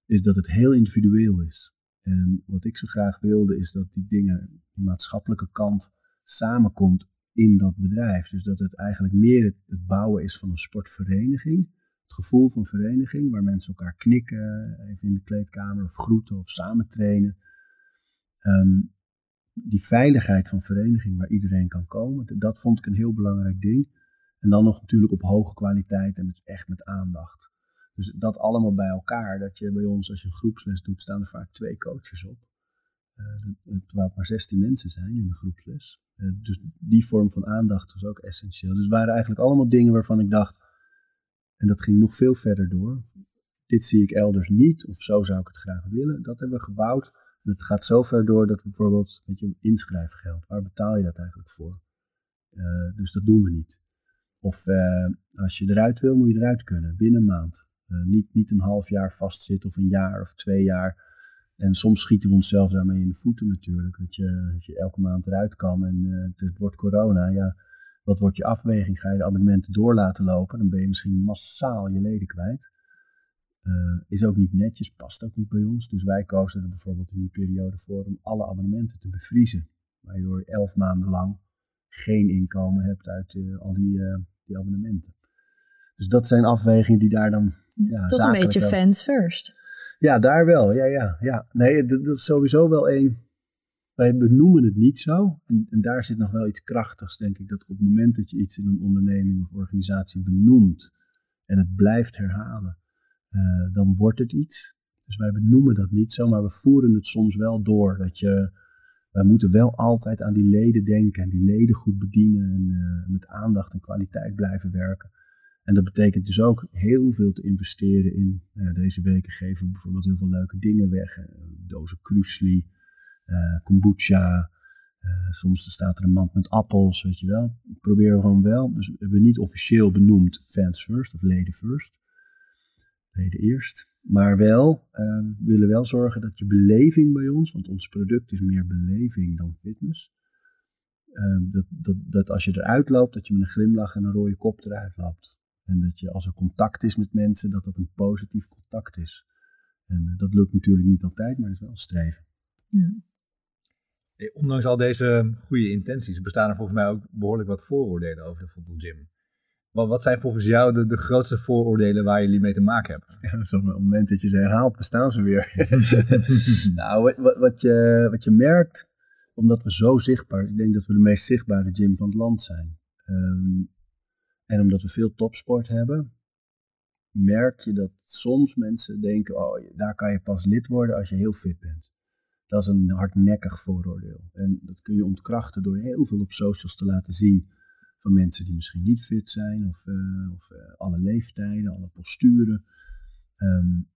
is dat het heel individueel is. En wat ik zo graag wilde is dat die dingen, die maatschappelijke kant, samenkomt in dat bedrijf. Dus dat het eigenlijk meer het, bouwen is van een sportvereniging. Het gevoel van vereniging, waar mensen elkaar knikken, even in de kleedkamer of groeten of samen trainen. Ehm, die veiligheid van vereniging waar iedereen kan komen, dat vond ik een heel belangrijk ding. En dan nog natuurlijk op hoge kwaliteit en met, echt met aandacht. Dus dat allemaal bij elkaar, dat je bij ons als je een groepsles doet, staan er vaak twee coaches op. Uh, terwijl het maar 16 mensen zijn in een groepsles. Uh, dus die vorm van aandacht was ook essentieel. Dus het waren eigenlijk allemaal dingen waarvan ik dacht, en dat ging nog veel verder door. Dit zie ik elders niet, of zo zou ik het graag willen. Dat hebben we gebouwd. En het gaat zo ver door dat bijvoorbeeld, weet je, inschrijfgeld, waar betaal je dat eigenlijk voor? Uh, dus dat doen we niet. Of als je eruit wil, moet je eruit kunnen, binnen een maand. niet, niet een half jaar vastzitten of een jaar of twee jaar. En soms schieten we onszelf daarmee in de voeten natuurlijk. Dat je, dat je elke maand eruit kan en uh, het, wordt corona. Ja, wat wordt je afweging? Ga je de abonnementen door laten lopen? Dan ben je misschien massaal je leden kwijt. Is ook niet netjes, past ook niet bij ons. Dus wij kozen er bijvoorbeeld in die periode voor om alle abonnementen te bevriezen. Waardoor je elf maanden lang geen inkomen hebt uit al die, die abonnementen. Dus dat zijn afwegingen die daar dan. Ja, Toch een beetje fans first. Ja, daar wel. Ja, ja, ja. Nee, dat, is sowieso wel één. Wij benoemen het niet zo. En, en, daar zit nog wel iets krachtigs, denk ik. Dat op het moment dat je iets in een onderneming of organisatie benoemt en het blijft herhalen, uh, dan wordt het iets. Dus wij benoemen dat niet zo, maar we voeren het soms wel door. Dat je, wij moeten wel altijd aan die leden denken en die leden goed bedienen en uh, met aandacht en kwaliteit blijven werken. En dat betekent dus ook heel veel te investeren in. Nou deze weken geven we bijvoorbeeld heel veel leuke dingen weg. Uh, dozen krusli, kombucha. Soms staat er een mand met appels, weet je wel. Ik probeer gewoon wel. Dus we hebben niet officieel benoemd fans first of leden first. Leden eerst. Maar wel, we willen wel zorgen dat je beleving bij ons, want ons product is meer beleving dan fitness. dat, dat, dat als je eruit loopt, dat je met een glimlach en een rode kop eruit loopt. En dat je als er contact is met mensen, dat dat een positief contact is. En uh, dat lukt natuurlijk niet altijd, maar dat is wel een streven. Ja. ondanks al deze goede intenties bestaan er volgens mij ook behoorlijk wat vooroordelen over de Football Gym. Maar wat zijn volgens jou de, de grootste vooroordelen waar jullie mee te maken hebben? Ja, op het moment dat je ze herhaalt, bestaan ze weer. nou, wat, wat, je, wat je merkt, omdat we zo zichtbaar, ik denk dat we de meest zichtbare gym van het land zijn. Um, en omdat we veel topsport hebben, merk je dat soms mensen denken, oh, daar kan je pas lid worden als je heel fit bent. Dat is een hardnekkig vooroordeel. En dat kun je ontkrachten door heel veel op socials te laten zien van mensen die misschien niet fit zijn, of, uh, of uh, alle leeftijden, alle posturen. Um,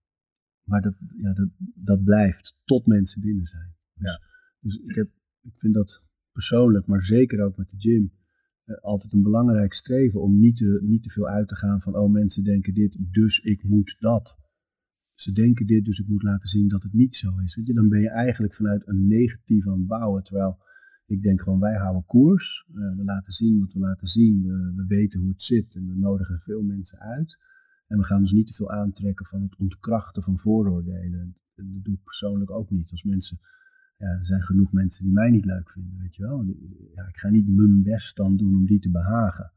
maar dat, ja, dat, dat blijft tot mensen binnen zijn. Dus, ja. dus ik, heb, ik vind dat persoonlijk, maar zeker ook met de gym, eh, altijd een belangrijk streven om niet te, niet te veel uit te gaan van, oh mensen denken dit, dus ik moet dat. Ze denken dit, dus ik moet laten zien dat het niet zo is. Weet je, dan ben je eigenlijk vanuit een negatief aan het bouwen. Terwijl ik denk gewoon, wij houden koers. Uh, we laten zien wat we laten zien. We, we, weten hoe het zit en we nodigen veel mensen uit. En we gaan ons niet te veel aantrekken van het ontkrachten van vooroordelen. Dat doe ik persoonlijk ook niet. Als mensen ja, er zijn genoeg mensen die mij niet leuk vinden, weet je wel. Ja, ik ga niet mijn best dan doen om die te behagen.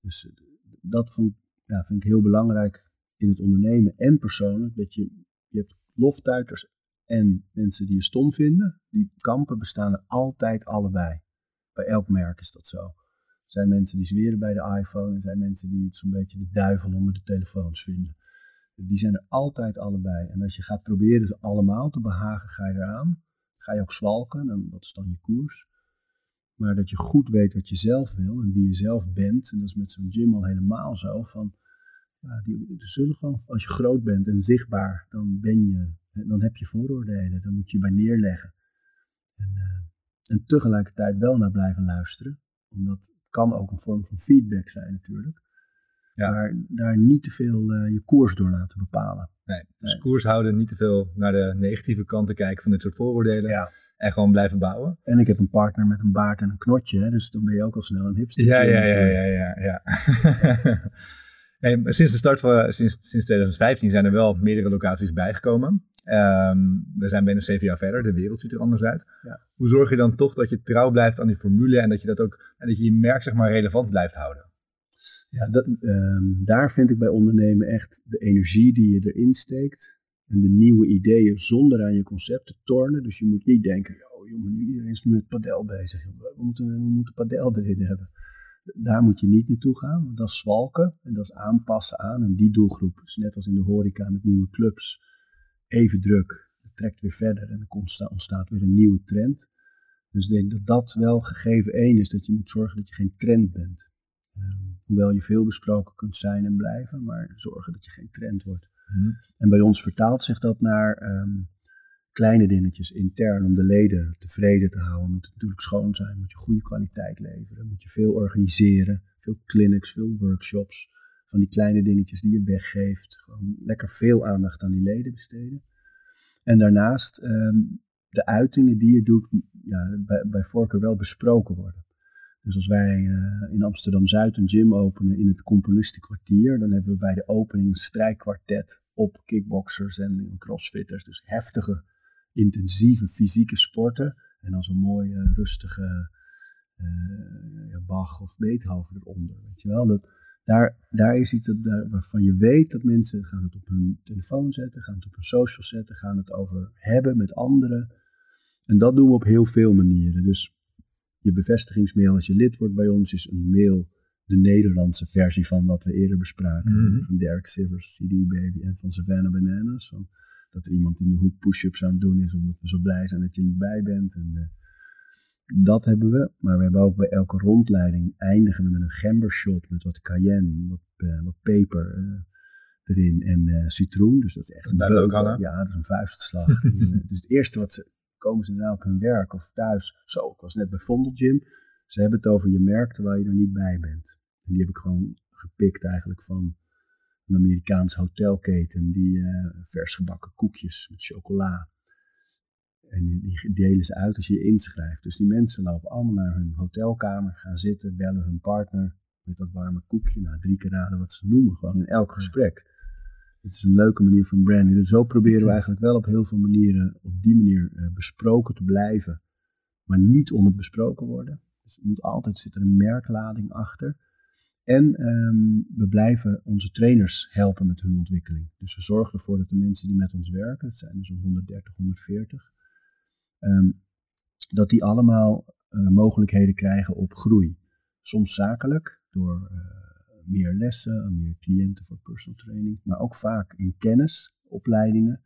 Dus dat vond, ja, vind ik heel belangrijk in het ondernemen en persoonlijk. Dat je, je hebt loftuiters en mensen die je stom vinden. Die kampen bestaan er altijd allebei. Bij elk merk is dat zo. Er zijn mensen die zweren bij de iPhone en zijn mensen die het zo'n beetje de duivel onder de telefoons vinden. Die zijn er altijd allebei. En als je gaat proberen ze allemaal te behagen, ga je eraan. Ga je ook zwalken, dan, wat is dan je koers? Maar dat je goed weet wat je zelf wil en wie je zelf bent. En dat is met zo'n gym al helemaal zo. Van, ja, die, zullen gewoon, als je groot bent en zichtbaar, dan, ben je, dan heb je vooroordelen. Dan moet je bij neerleggen. En, uh, en tegelijkertijd wel naar blijven luisteren. Omdat het kan ook een vorm van feedback zijn natuurlijk. Ja. Maar daar niet te veel uh, je koers door laten bepalen. Nee, dus nee. koers houden, niet te veel naar de negatieve kant te kijken van dit soort vooroordelen. Ja. En gewoon blijven bouwen. En ik heb een partner met een baard en een knotje, hè, dus dan ben je ook al snel een hipster. Ja, ja, ja, ja, ja. ja. hey, sinds de start van sinds, sinds 2015 zijn er wel meerdere locaties bijgekomen. Um, we zijn bijna zeven jaar verder, de wereld ziet er anders uit. Ja. Hoe zorg je dan toch dat je trouw blijft aan die formule en dat je dat ook en dat je je merk zeg maar relevant blijft houden? Ja, dat, um, daar vind ik bij ondernemen echt de energie die je erin steekt en de nieuwe ideeën zonder aan je concept te tornen. Dus je moet niet denken, oh jongen, nu iedereen is nu met padel bezig. We moeten, we moeten padel erin hebben. Daar moet je niet naartoe gaan, want dat is zwalken en dat is aanpassen aan. En die doelgroep is net als in de horeca met nieuwe clubs even druk. Het trekt weer verder en er ontstaat weer een nieuwe trend. Dus ik denk dat dat wel gegeven één is, dat je moet zorgen dat je geen trend bent. Um, hoewel je veel besproken kunt zijn en blijven, maar zorgen dat je geen trend wordt. Hmm. En bij ons vertaalt zich dat naar um, kleine dingetjes intern om de leden tevreden te houden. Moet het natuurlijk schoon zijn, moet je goede kwaliteit leveren, moet je veel organiseren, veel clinics, veel workshops. Van die kleine dingetjes die je weggeeft. Gewoon lekker veel aandacht aan die leden besteden. En daarnaast um, de uitingen die je doet, ja, bij, bij voorkeur wel besproken worden. Dus als wij uh, in Amsterdam-Zuid een gym openen in het componistenkwartier, dan hebben we bij de opening een strijkkwartet op kickboxers en crossfitters. Dus heftige, intensieve fysieke sporten. En dan zo'n mooie, rustige uh, Bach of Beethoven eronder. Weet je wel? Dat, daar, daar is iets dat, daar, waarvan je weet dat mensen gaan het op hun telefoon zetten, gaan het op hun social zetten, gaan het over hebben met anderen. En dat doen we op heel veel manieren. Dus je bevestigingsmail als je lid wordt bij ons is een mail, de Nederlandse versie van wat we eerder bespraken. Mhm. Mm -hmm. Van Derek Sivers, CD Baby en van Savannah Bananas. Van dat er iemand in de hoek push-ups aan het doen is omdat we zo blij zijn dat je erbij bent. En, uh, dat hebben we, maar we hebben ook bij elke rondleiding eindigen we met een gembershot met wat cayenne, wat, uh, wat peper uh, erin en uh, citroen. Dus dat is echt dat een ook hangen. Ja, dat is een vuistslag. het is het eerste wat ze komen ze daarna op hun werk of thuis. Zo, ik was net bij Vondel Gym. Ze hebben het over je merk terwijl je er niet bij bent. En die heb ik gewoon gepikt eigenlijk van een Amerikaans hotelketen die vers gebakken koekjes met chocola. En die, delen ze uit als je je inschrijft. Dus die mensen lopen allemaal naar hun hotelkamer, gaan zitten, bellen hun partner met dat warme koekje. Nou, drie keer raden wat ze noemen, gewoon in elk gesprek. Het is een leuke manier van branding. Dus zo proberen we eigenlijk wel op heel veel manieren op die manier uh, besproken te blijven. Maar niet om het besproken worden. Dus het moet altijd zitten een merklading achter. En um, we blijven onze trainers helpen met hun ontwikkeling. Dus we zorgen ervoor dat de mensen die met ons werken, dat zijn er zo'n 130, 140, um, dat die allemaal uh, mogelijkheden krijgen op groei. Soms zakelijk, door uh, meer lessen, meer cliënten voor personal training, maar ook vaak in kennis, opleidingen.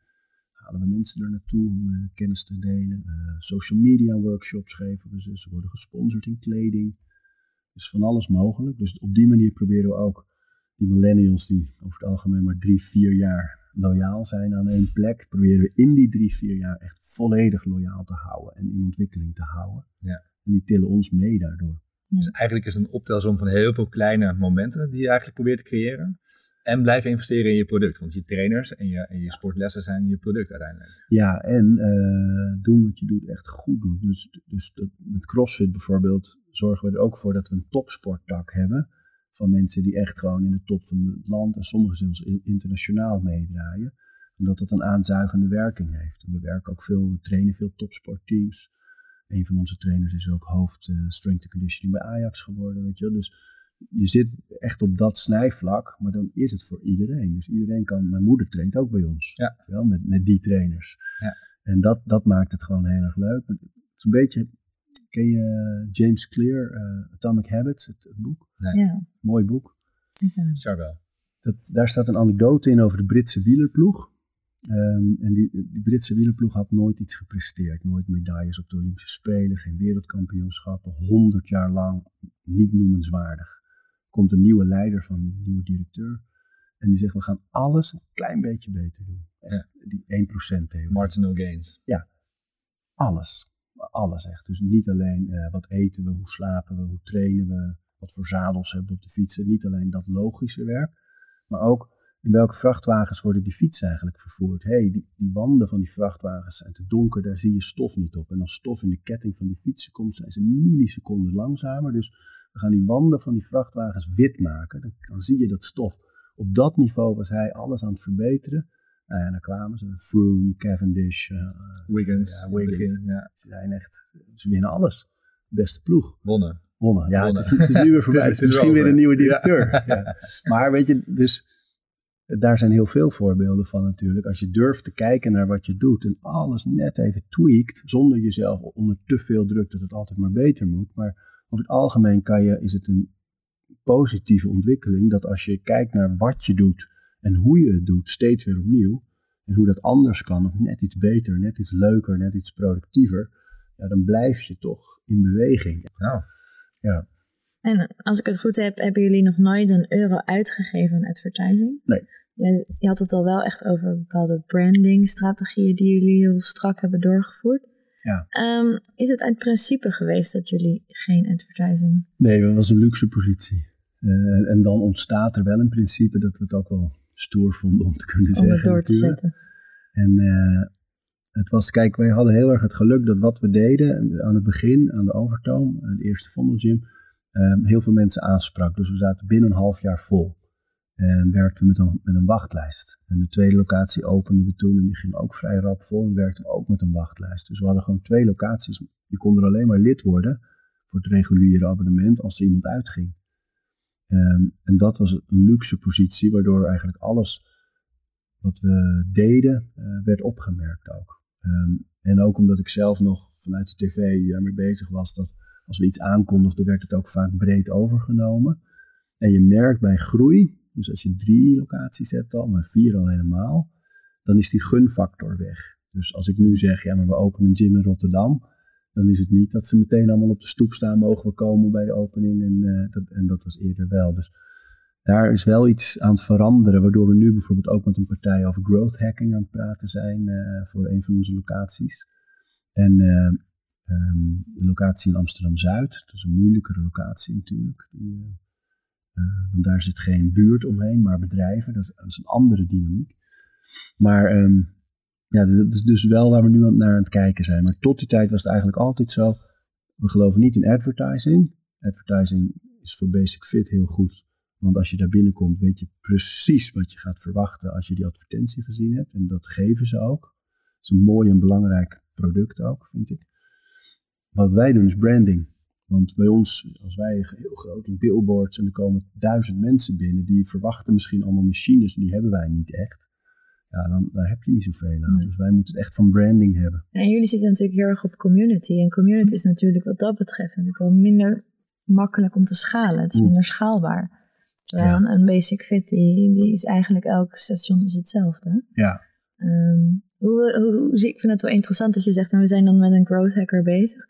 Halen we mensen er naartoe om uh, kennis te delen. social media workshops geven we ze. Ze worden gesponsord in kleding. Dus van alles mogelijk. Dus op die manier proberen we ook die millennials die over het algemeen maar drie, vier jaar loyaal zijn aan één plek, proberen we in die drie, vier jaar echt volledig loyaal te houden en in ontwikkeling te houden. Ja. En die tillen ons mee daardoor. Dus eigenlijk is het een optelsom van heel veel kleine momenten die je eigenlijk probeert te creëren. En blijven investeren in je product. Want je trainers en je, en je sportlessen zijn je product uiteindelijk. Ja, en uh, doen wat je doet echt goed doen. Dus, dus dat, met CrossFit bijvoorbeeld zorgen we er ook voor dat we een topsporttak hebben. Van mensen die echt gewoon in de top van het land en sommigen zelfs internationaal meedraaien. Omdat dat een aanzuigende werking heeft. En we werken ook veel, we trainen veel topsportteams. Een van onze trainers is ook hoofd uh, strength and conditioning bij Ajax geworden. Weet je wel. Dus je zit echt op dat snijvlak, maar dan is het voor iedereen. Dus iedereen kan, mijn moeder traint ook bij ons. Ja. Wel, met, met die trainers. Ja. En dat, dat maakt het gewoon heel erg leuk. Het is een beetje ken je James Clear, uh, Atomic Habits, het, het boek? Nee. Ja. Mooi boek. Charbel. Dat, daar staat een anekdote in over de Britse wielerploeg. Um, en die, die, Britse wielerploeg had nooit iets gepresteerd. Nooit medailles op de Olympische Spelen, geen wereldkampioenschappen. Honderd jaar lang niet noemenswaardig. Komt een nieuwe leider van die nieuwe directeur. En die zegt, we gaan alles een klein beetje beter doen. Ja. Die 1% theorie. Marginal gains. Ja, alles. Alles echt. Dus niet alleen uh, wat eten we, hoe slapen we, hoe trainen we, wat voor zadels hebben we op de fietsen. Niet alleen dat logische werk, maar ook in welke vrachtwagens worden die fietsen eigenlijk vervoerd. hey, die, die, wanden van die vrachtwagens zijn te donker, daar zie je stof niet op. En als stof in de ketting van die fietsen komt, zijn ze milliseconden langzamer. Dus we gaan die wanden van die vrachtwagens wit maken. Dan zie je dat stof. Op dat niveau was hij alles aan het verbeteren. Nou ja, dan kwamen ze. Froome, Cavendish, uh, Wiggins. Ja, Wiggins. ja. Ze zijn echt, ze winnen alles. Beste ploeg. Wonnen. Wonnen. Ja, Wonnen. Het, is, het, is, nu weer voorbij. het is, misschien weer een nieuwe directeur. ja. Maar weet je, dus daar zijn heel veel voorbeelden van natuurlijk. Als je durft te kijken naar wat je doet en alles net even tweakt, zonder jezelf onder te veel druk dat het altijd maar beter moet. Maar over het algemeen kan je, is het een positieve ontwikkeling dat als je kijkt naar wat je doet en hoe je het doet, steeds weer opnieuw, en hoe dat anders kan, of net iets beter, net iets leuker, net iets productiever, ja, dan blijf je toch in beweging. Nou. Ja. En als ik het goed heb, hebben jullie nog nooit een euro uitgegeven aan advertising? Nee. Je, je had het al wel echt over bepaalde brandingstrategieën die jullie heel strak hebben doorgevoerd. Ja. Um, is het uit principe geweest dat jullie geen advertising? Nee, dat was een luxe positie. Uh, en dan ontstaat er wel een principe dat we het ook wel stoer vonden om te kunnen om zeggen. Om het door te zetten. En uh, het was, kijk, wij hadden heel erg het geluk dat wat we deden aan het begin, aan de Overtoom, de eerste Vondelgym, uh, heel veel mensen aansprak. Dus we zaten binnen een half jaar vol. En werkten we met een, met een wachtlijst. En de tweede locatie openden we toen en die ging ook vrij rap vol en werkten ook met een wachtlijst. Dus we hadden gewoon twee locaties. Je kon er alleen maar lid worden voor het reguliere abonnement als er iemand uitging. Um, en dat was een luxe positie, waardoor eigenlijk alles wat we deden uh, werd opgemerkt ook. Um, en ook omdat ik zelf nog vanuit de tv daarmee bezig was, dat als we iets aankondigden, werd het ook vaak breed overgenomen. En je merkt bij groei, dus als je drie locaties hebt al, maar vier al helemaal, dan is die gunfactor weg. Dus als ik nu zeg, ja, maar we openen een gym in Rotterdam, dan is het niet dat ze meteen allemaal op de stoep staan, mogen we komen bij de opening. En, uh, dat, en dat was eerder wel. Dus daar is wel iets aan het veranderen, waardoor we nu bijvoorbeeld ook met een partij over growth hacking aan het praten zijn uh, voor een van onze locaties. En uh, um, de locatie in Amsterdam-Zuid, dat is een moeilijkere locatie natuurlijk. Die, want daar zit geen buurt omheen, maar bedrijven. Dat is, een andere dynamiek. Maar um, ja, dat is dus wel waar we nu naar aan het kijken zijn. Maar tot die tijd was het eigenlijk altijd zo. We geloven niet in advertising. Advertising is voor Basic Fit heel goed. Want als je daar binnenkomt, weet je precies wat je gaat verwachten als je die advertentie gezien hebt. En dat geven ze ook. Het is een mooi en belangrijk product ook, vind ik. Wat wij doen is branding. Want bij ons, als wij heel grote billboards en er komen duizend mensen binnen, die verwachten misschien allemaal machines, die hebben wij niet echt. Ja, dan daar heb je niet zoveel aan. Nee. Dus wij moeten het echt van branding hebben. En jullie zitten natuurlijk heel erg op community. En community is natuurlijk wat dat betreft natuurlijk wel minder makkelijk om te schalen. Het is minder schaalbaar. Terwijl een- een basic fit, die, die is eigenlijk elk station is hetzelfde. Ja. Ehm, hoe, hoe, zie- ik vind het wel interessant dat je zegt, nou, we zijn dan met een growth hacker bezig.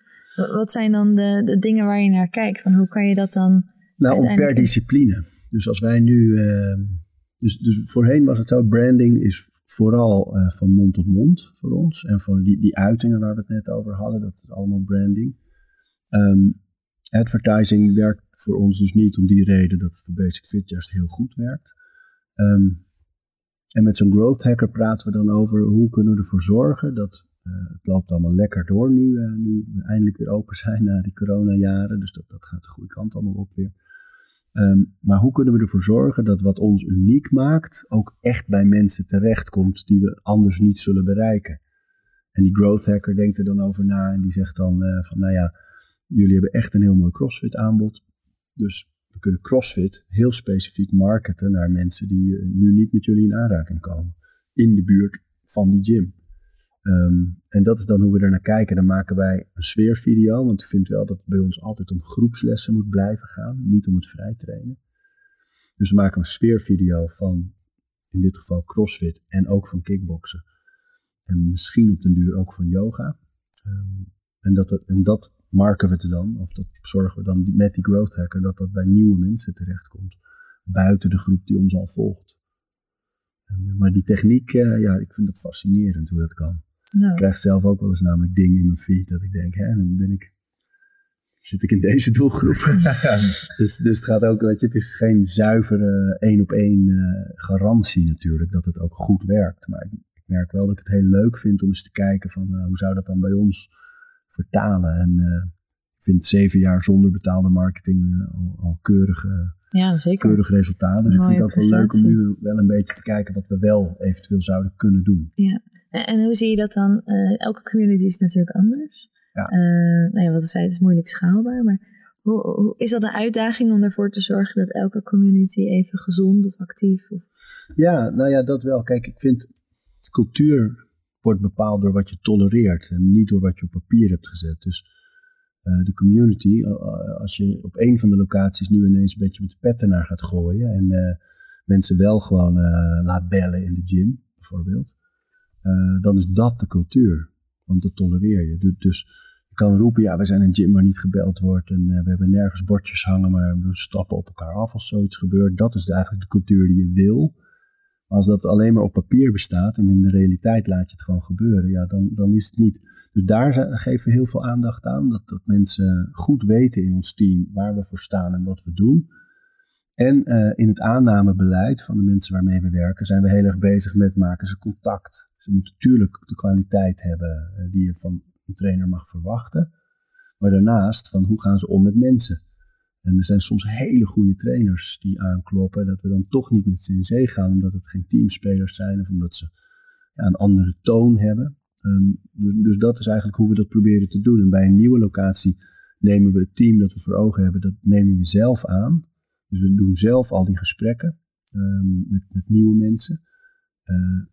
Wat, zijn dan de, de dingen waar je naar kijkt? Van hoe kan je dat dan Nou, om per uiteindelijk- discipline. Dus als wij nu. eh, dus, dus voorheen was het zo: branding is vooral eh, van mond tot mond voor ons. En voor die, die uitingen waar we het net over hadden, dat is allemaal branding. Ehm, advertising werkt voor ons dus niet om die reden dat het voor Basic Fit juist heel goed werkt. Ehm, en met zo'n growth hacker praten we dan over hoe kunnen we ervoor zorgen dat eh, het loopt allemaal lekker door nu, eh, nu we eindelijk weer open zijn na die coronajaren. Dus dat, dat gaat de goede kant allemaal op weer. Ehm, maar hoe kunnen we ervoor zorgen dat wat ons uniek maakt ook echt bij mensen terechtkomt die we anders niet zullen bereiken? En die growth hacker denkt er dan over na en die zegt dan eh, van nou ja, jullie hebben echt een heel mooi CrossFit aanbod. Dus we kunnen CrossFit heel specifiek marketen naar mensen die eh, nu niet met jullie in aanraking komen. In de buurt van die gym. Ehm, en dat is dan hoe we er naar kijken. Dan maken wij een sfeervideo, want ik vind wel dat het bij ons altijd om groepslessen moet blijven gaan, niet om het vrij trainen. Dus we maken een sfeervideo van, in dit geval CrossFit en ook van kickboksen. En misschien op den duur ook van yoga. Ehm, en, dat, en dat marken we dan, of dat zorgen we dan met die growth hacker, dat dat bij nieuwe mensen terechtkomt. Buiten de groep die ons al volgt. Eh, maar die techniek, uh, ja, ik vind het fascinerend hoe dat kan. Ik krijg zelf ook wel eens namelijk dingen in mijn feed dat ik denk, hè, dan ben ik, zit ik in deze doelgroep. dus, dus het gaat ook, weet je, het is geen zuivere één op één uh, garantie natuurlijk dat het ook goed werkt. Maar ik, ik, merk wel dat ik het heel leuk vind om eens te kijken van uh, hoe zou dat dan bij ons vertalen. En uh, ik vind zeven jaar zonder betaalde marketing al, al keurige ja, zeker. keurig resultaat. Dus ik vind het ook wel leuk om nu wel een beetje te kijken wat we wel eventueel zouden kunnen doen. Ja, en, en hoe zie je dat dan? Uh, elke community is natuurlijk anders. Ja. Uh, nou ja, wat ik zei, het is moeilijk schaalbaar, maar hoe, hoe, is dat een uitdaging om ervoor te zorgen dat elke community even gezond of actief? Of... Ja, nou ja, dat wel. Kijk, ik vind cultuur wordt bepaald door wat je tolereert en niet door wat je op papier hebt gezet. Dus uh, de community, als je op een van de locaties nu ineens een beetje met de pet ernaar gaat gooien en mensen wel gewoon laat bellen in de gym, bijvoorbeeld, dan is dat de cultuur. Want dat tolereer je. Dus, dus je kan roepen, ja, we zijn een gym waar niet gebeld wordt en we hebben nergens bordjes hangen, maar we stappen op elkaar af als zoiets gebeurt. Dat is eigenlijk de cultuur die je wil. Maar als dat alleen maar op papier bestaat en in de realiteit laat je het gewoon gebeuren, ja, dan, dan is het niet. Dus daar geven we heel veel aandacht aan. Dat, dat mensen goed weten in ons team waar we voor staan en wat we doen. En uh, in het aannamebeleid van de mensen waarmee we werken zijn we heel erg bezig met maken ze contact. Ze moeten natuurlijk de kwaliteit hebben uh, die je van een trainer mag verwachten. Maar daarnaast van hoe gaan ze om met mensen. En er zijn soms hele goede trainers die aankloppen dat we dan toch niet met ze in zee gaan omdat het geen teamspelers zijn of omdat ze ja, een andere toon hebben. Um, dus, dus, dat is eigenlijk hoe we dat proberen te doen. En bij een nieuwe locatie nemen we het team dat we voor ogen hebben, dat nemen we zelf aan. Dus we doen zelf al die gesprekken um, met, met, nieuwe mensen. Uh,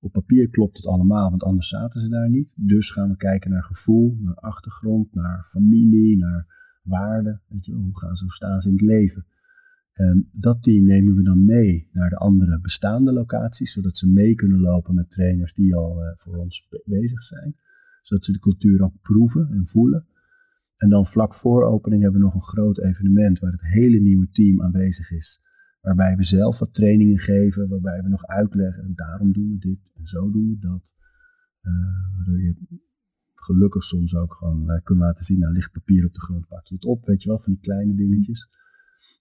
op papier klopt het allemaal, want anders zaten ze daar niet. Dus gaan we kijken naar gevoel, naar achtergrond, naar familie, naar waarden. Weet je wel, hoe, gaan ze, hoe staan ze in het leven? En dat team nemen we dan mee naar de andere bestaande locaties, zodat ze mee kunnen lopen met trainers die al uh, voor ons be bezig zijn. Zodat ze de cultuur ook proeven en voelen. En dan vlak voor opening hebben we nog een groot evenement waar het hele nieuwe team aanwezig is. Waarbij we zelf wat trainingen geven, waarbij we nog uitleggen, daarom doen we dit en zo doen we dat. Uh, waardoor je gelukkig soms ook gewoon uh, kunt laten zien, nou ligt papier op de grond, pak je het op, weet je wel, van die kleine dingetjes.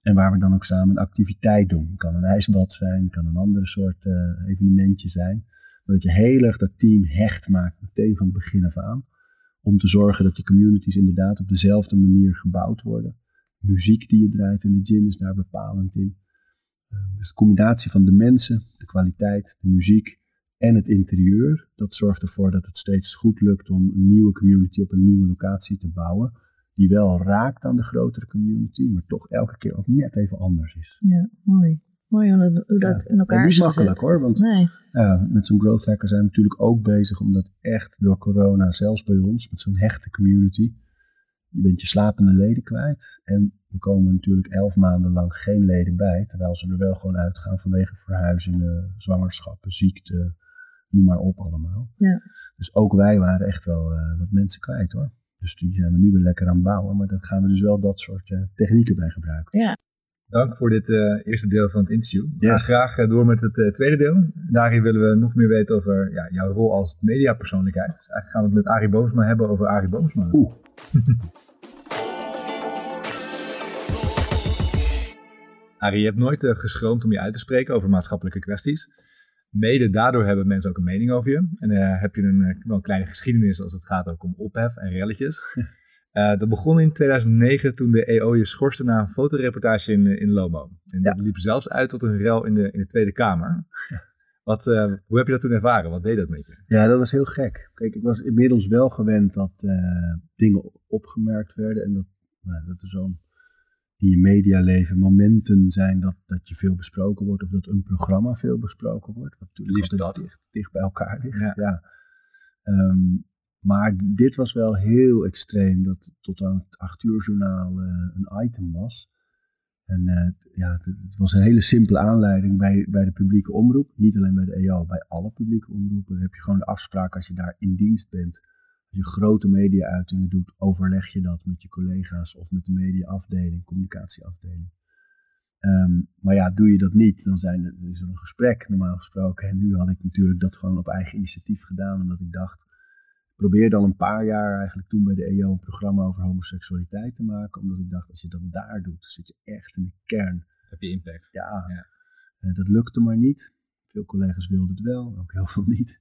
En waar we dan ook samen een activiteit doen. Het kan een ijsbad zijn, kan een andere soort uh, evenementje zijn. Maar dat je heel erg dat team hecht maakt, meteen van het begin af aan. Om te zorgen dat die communities inderdaad op dezelfde manier gebouwd worden. Muziek die je draait in de gym is daar bepalend in. Uh, dus de combinatie van de mensen, de kwaliteit, de muziek en het interieur, dat zorgt ervoor dat het steeds goed lukt om een nieuwe community op een nieuwe locatie te bouwen die wel raakt aan de grotere community, maar toch elke keer ook net even anders is. Ja, mooi. Mooi hoe dat, ja. in elkaar is. Niet zit. makkelijk hoor, want Nee. ja, met zo'n growth hacker zijn we natuurlijk ook bezig, omdat echt door corona, zelfs bij ons, met zo'n hechte community, je bent je slapende leden kwijt. En er komen natuurlijk elf maanden lang geen leden bij, terwijl ze er wel gewoon uitgaan vanwege verhuizingen, zwangerschappen, ziekte, noem maar op allemaal. Ja. Dus ook wij waren echt wel uh, wat mensen kwijt hoor. Dus die zijn we nu weer lekker aan het bouwen. Maar dat gaan we dus wel dat soort uh, technieken bij gebruiken. Ja. Dank voor dit uh, eerste deel van het interview. We Yes. gaan graag uh, door met het uh, tweede deel. Daarin willen we nog meer weten over ja, jouw rol als mediapersoonlijkheid. Dus eigenlijk gaan we het met Arie Boomsma hebben over Arie Boomsma. Oeh. Arie, je hebt nooit geschroomd om je uit te spreken over maatschappelijke kwesties. Mede daardoor hebben mensen ook een mening over je. En heb je een, wel een kleine geschiedenis als het gaat ook om ophef en relletjes. Uh, dat begon in 2009 toen de EO je schorste na een fotoreportage in, in Lomo. En dat liep zelfs uit tot een rel in de, in de Tweede Kamer. Ja. Wat, hoe heb je dat toen ervaren? Wat deed dat met je? Ja, dat was heel gek. Kijk, ik was inmiddels wel gewend dat dingen opgemerkt werden. En dat, nou, dat er zo'n in je medialeven momenten zijn dat, dat je veel besproken wordt of dat een programma veel besproken wordt. Wat natuurlijk Liefst dat. Dicht, dicht bij elkaar ligt. Ja. Ja. Ehm, maar dit was wel heel extreem, dat tot aan het acht uur journaal uh, een item was. En uh, ja, het, het, was een hele simpele aanleiding bij, bij de publieke omroep. Niet alleen bij de EO, bij alle publieke omroepen heb je gewoon de afspraak als je daar in dienst bent. Als je grote media-uitingen doet, overleg je dat met je collega's of met de mediaafdeling, communicatieafdeling. Um, maar ja, doe je dat niet, dan, zijn er, dan is er een gesprek normaal gesproken. En nu had ik natuurlijk dat gewoon op eigen initiatief gedaan, omdat ik dacht, probeerde al een paar jaar eigenlijk toen bij de EO een programma over homoseksualiteit te maken. Omdat ik dacht, als je dat daar doet, zit je echt in de kern. Heb je impact. Ja, ja. Uh, dat lukte maar niet. Veel collega's wilden het wel, ook heel veel niet.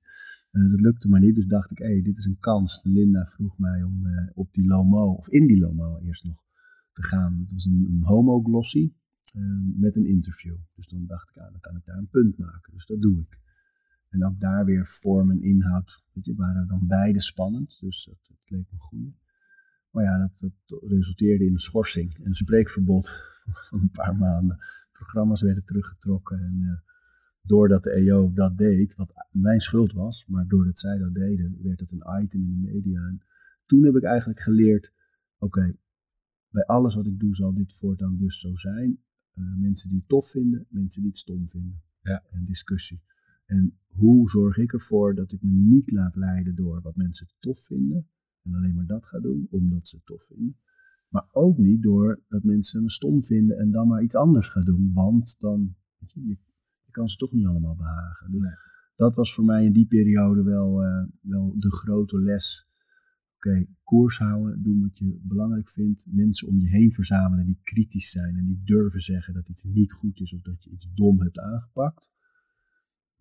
Uh, dat lukte maar niet, dus dacht ik, hé, hey, dit is een kans. Linda vroeg mij om uh, op die Lomo, of in die Lomo eerst nog, te gaan. Het was een, een homoglossie met een interview. Dus dan dacht ik, ja, dan kan ik daar een punt maken. Dus dat doe ik. En ook daar weer vorm en inhoud weet je, waren dan beide spannend. Dus dat, dat leek me goed. Maar ja, dat, dat, resulteerde in een schorsing en een spreekverbod van een paar maanden. Programma's werden teruggetrokken. En uh, doordat de EO dat deed, wat mijn schuld was, maar doordat zij dat deden, werd het een item in de media. En toen heb ik eigenlijk geleerd: oké, bij alles wat ik doe zal dit voortaan dus zo zijn. Uh, mensen die het tof vinden, mensen die het stom vinden. Ja. En discussie. En hoe zorg ik ervoor dat ik me niet laat leiden door wat mensen tof vinden en alleen maar dat ga doen omdat ze het tof vinden. Maar ook niet door dat mensen me stom vinden en dan maar iets anders gaan doen, want dan weet je, je, kan ze toch niet allemaal behagen. Dus dat was voor mij in die periode wel, uh, wel de grote les. Oké, koers houden, doen wat je belangrijk vindt. Mensen om je heen verzamelen die kritisch zijn en die durven zeggen dat iets niet goed is of dat je iets dom hebt aangepakt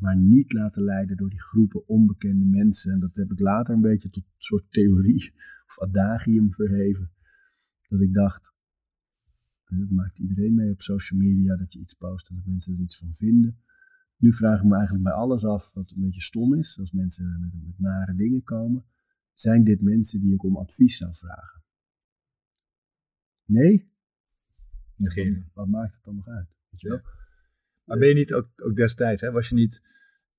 maar niet laten leiden door die groepen onbekende mensen. En dat heb ik later een beetje tot een soort theorie of adagium verheven. Dat ik dacht, dat maakt iedereen mee op social media, dat je iets post en dat mensen er iets van vinden. Nu vraag ik me eigenlijk bij alles af wat een beetje stom is, als mensen met, met nare dingen komen. Zijn dit mensen die ik om advies zou vragen? Nee? Negeren. Wat, wat maakt het dan nog uit? Weet je wel? Maar ben je niet ook, ook destijds, hè, was je niet,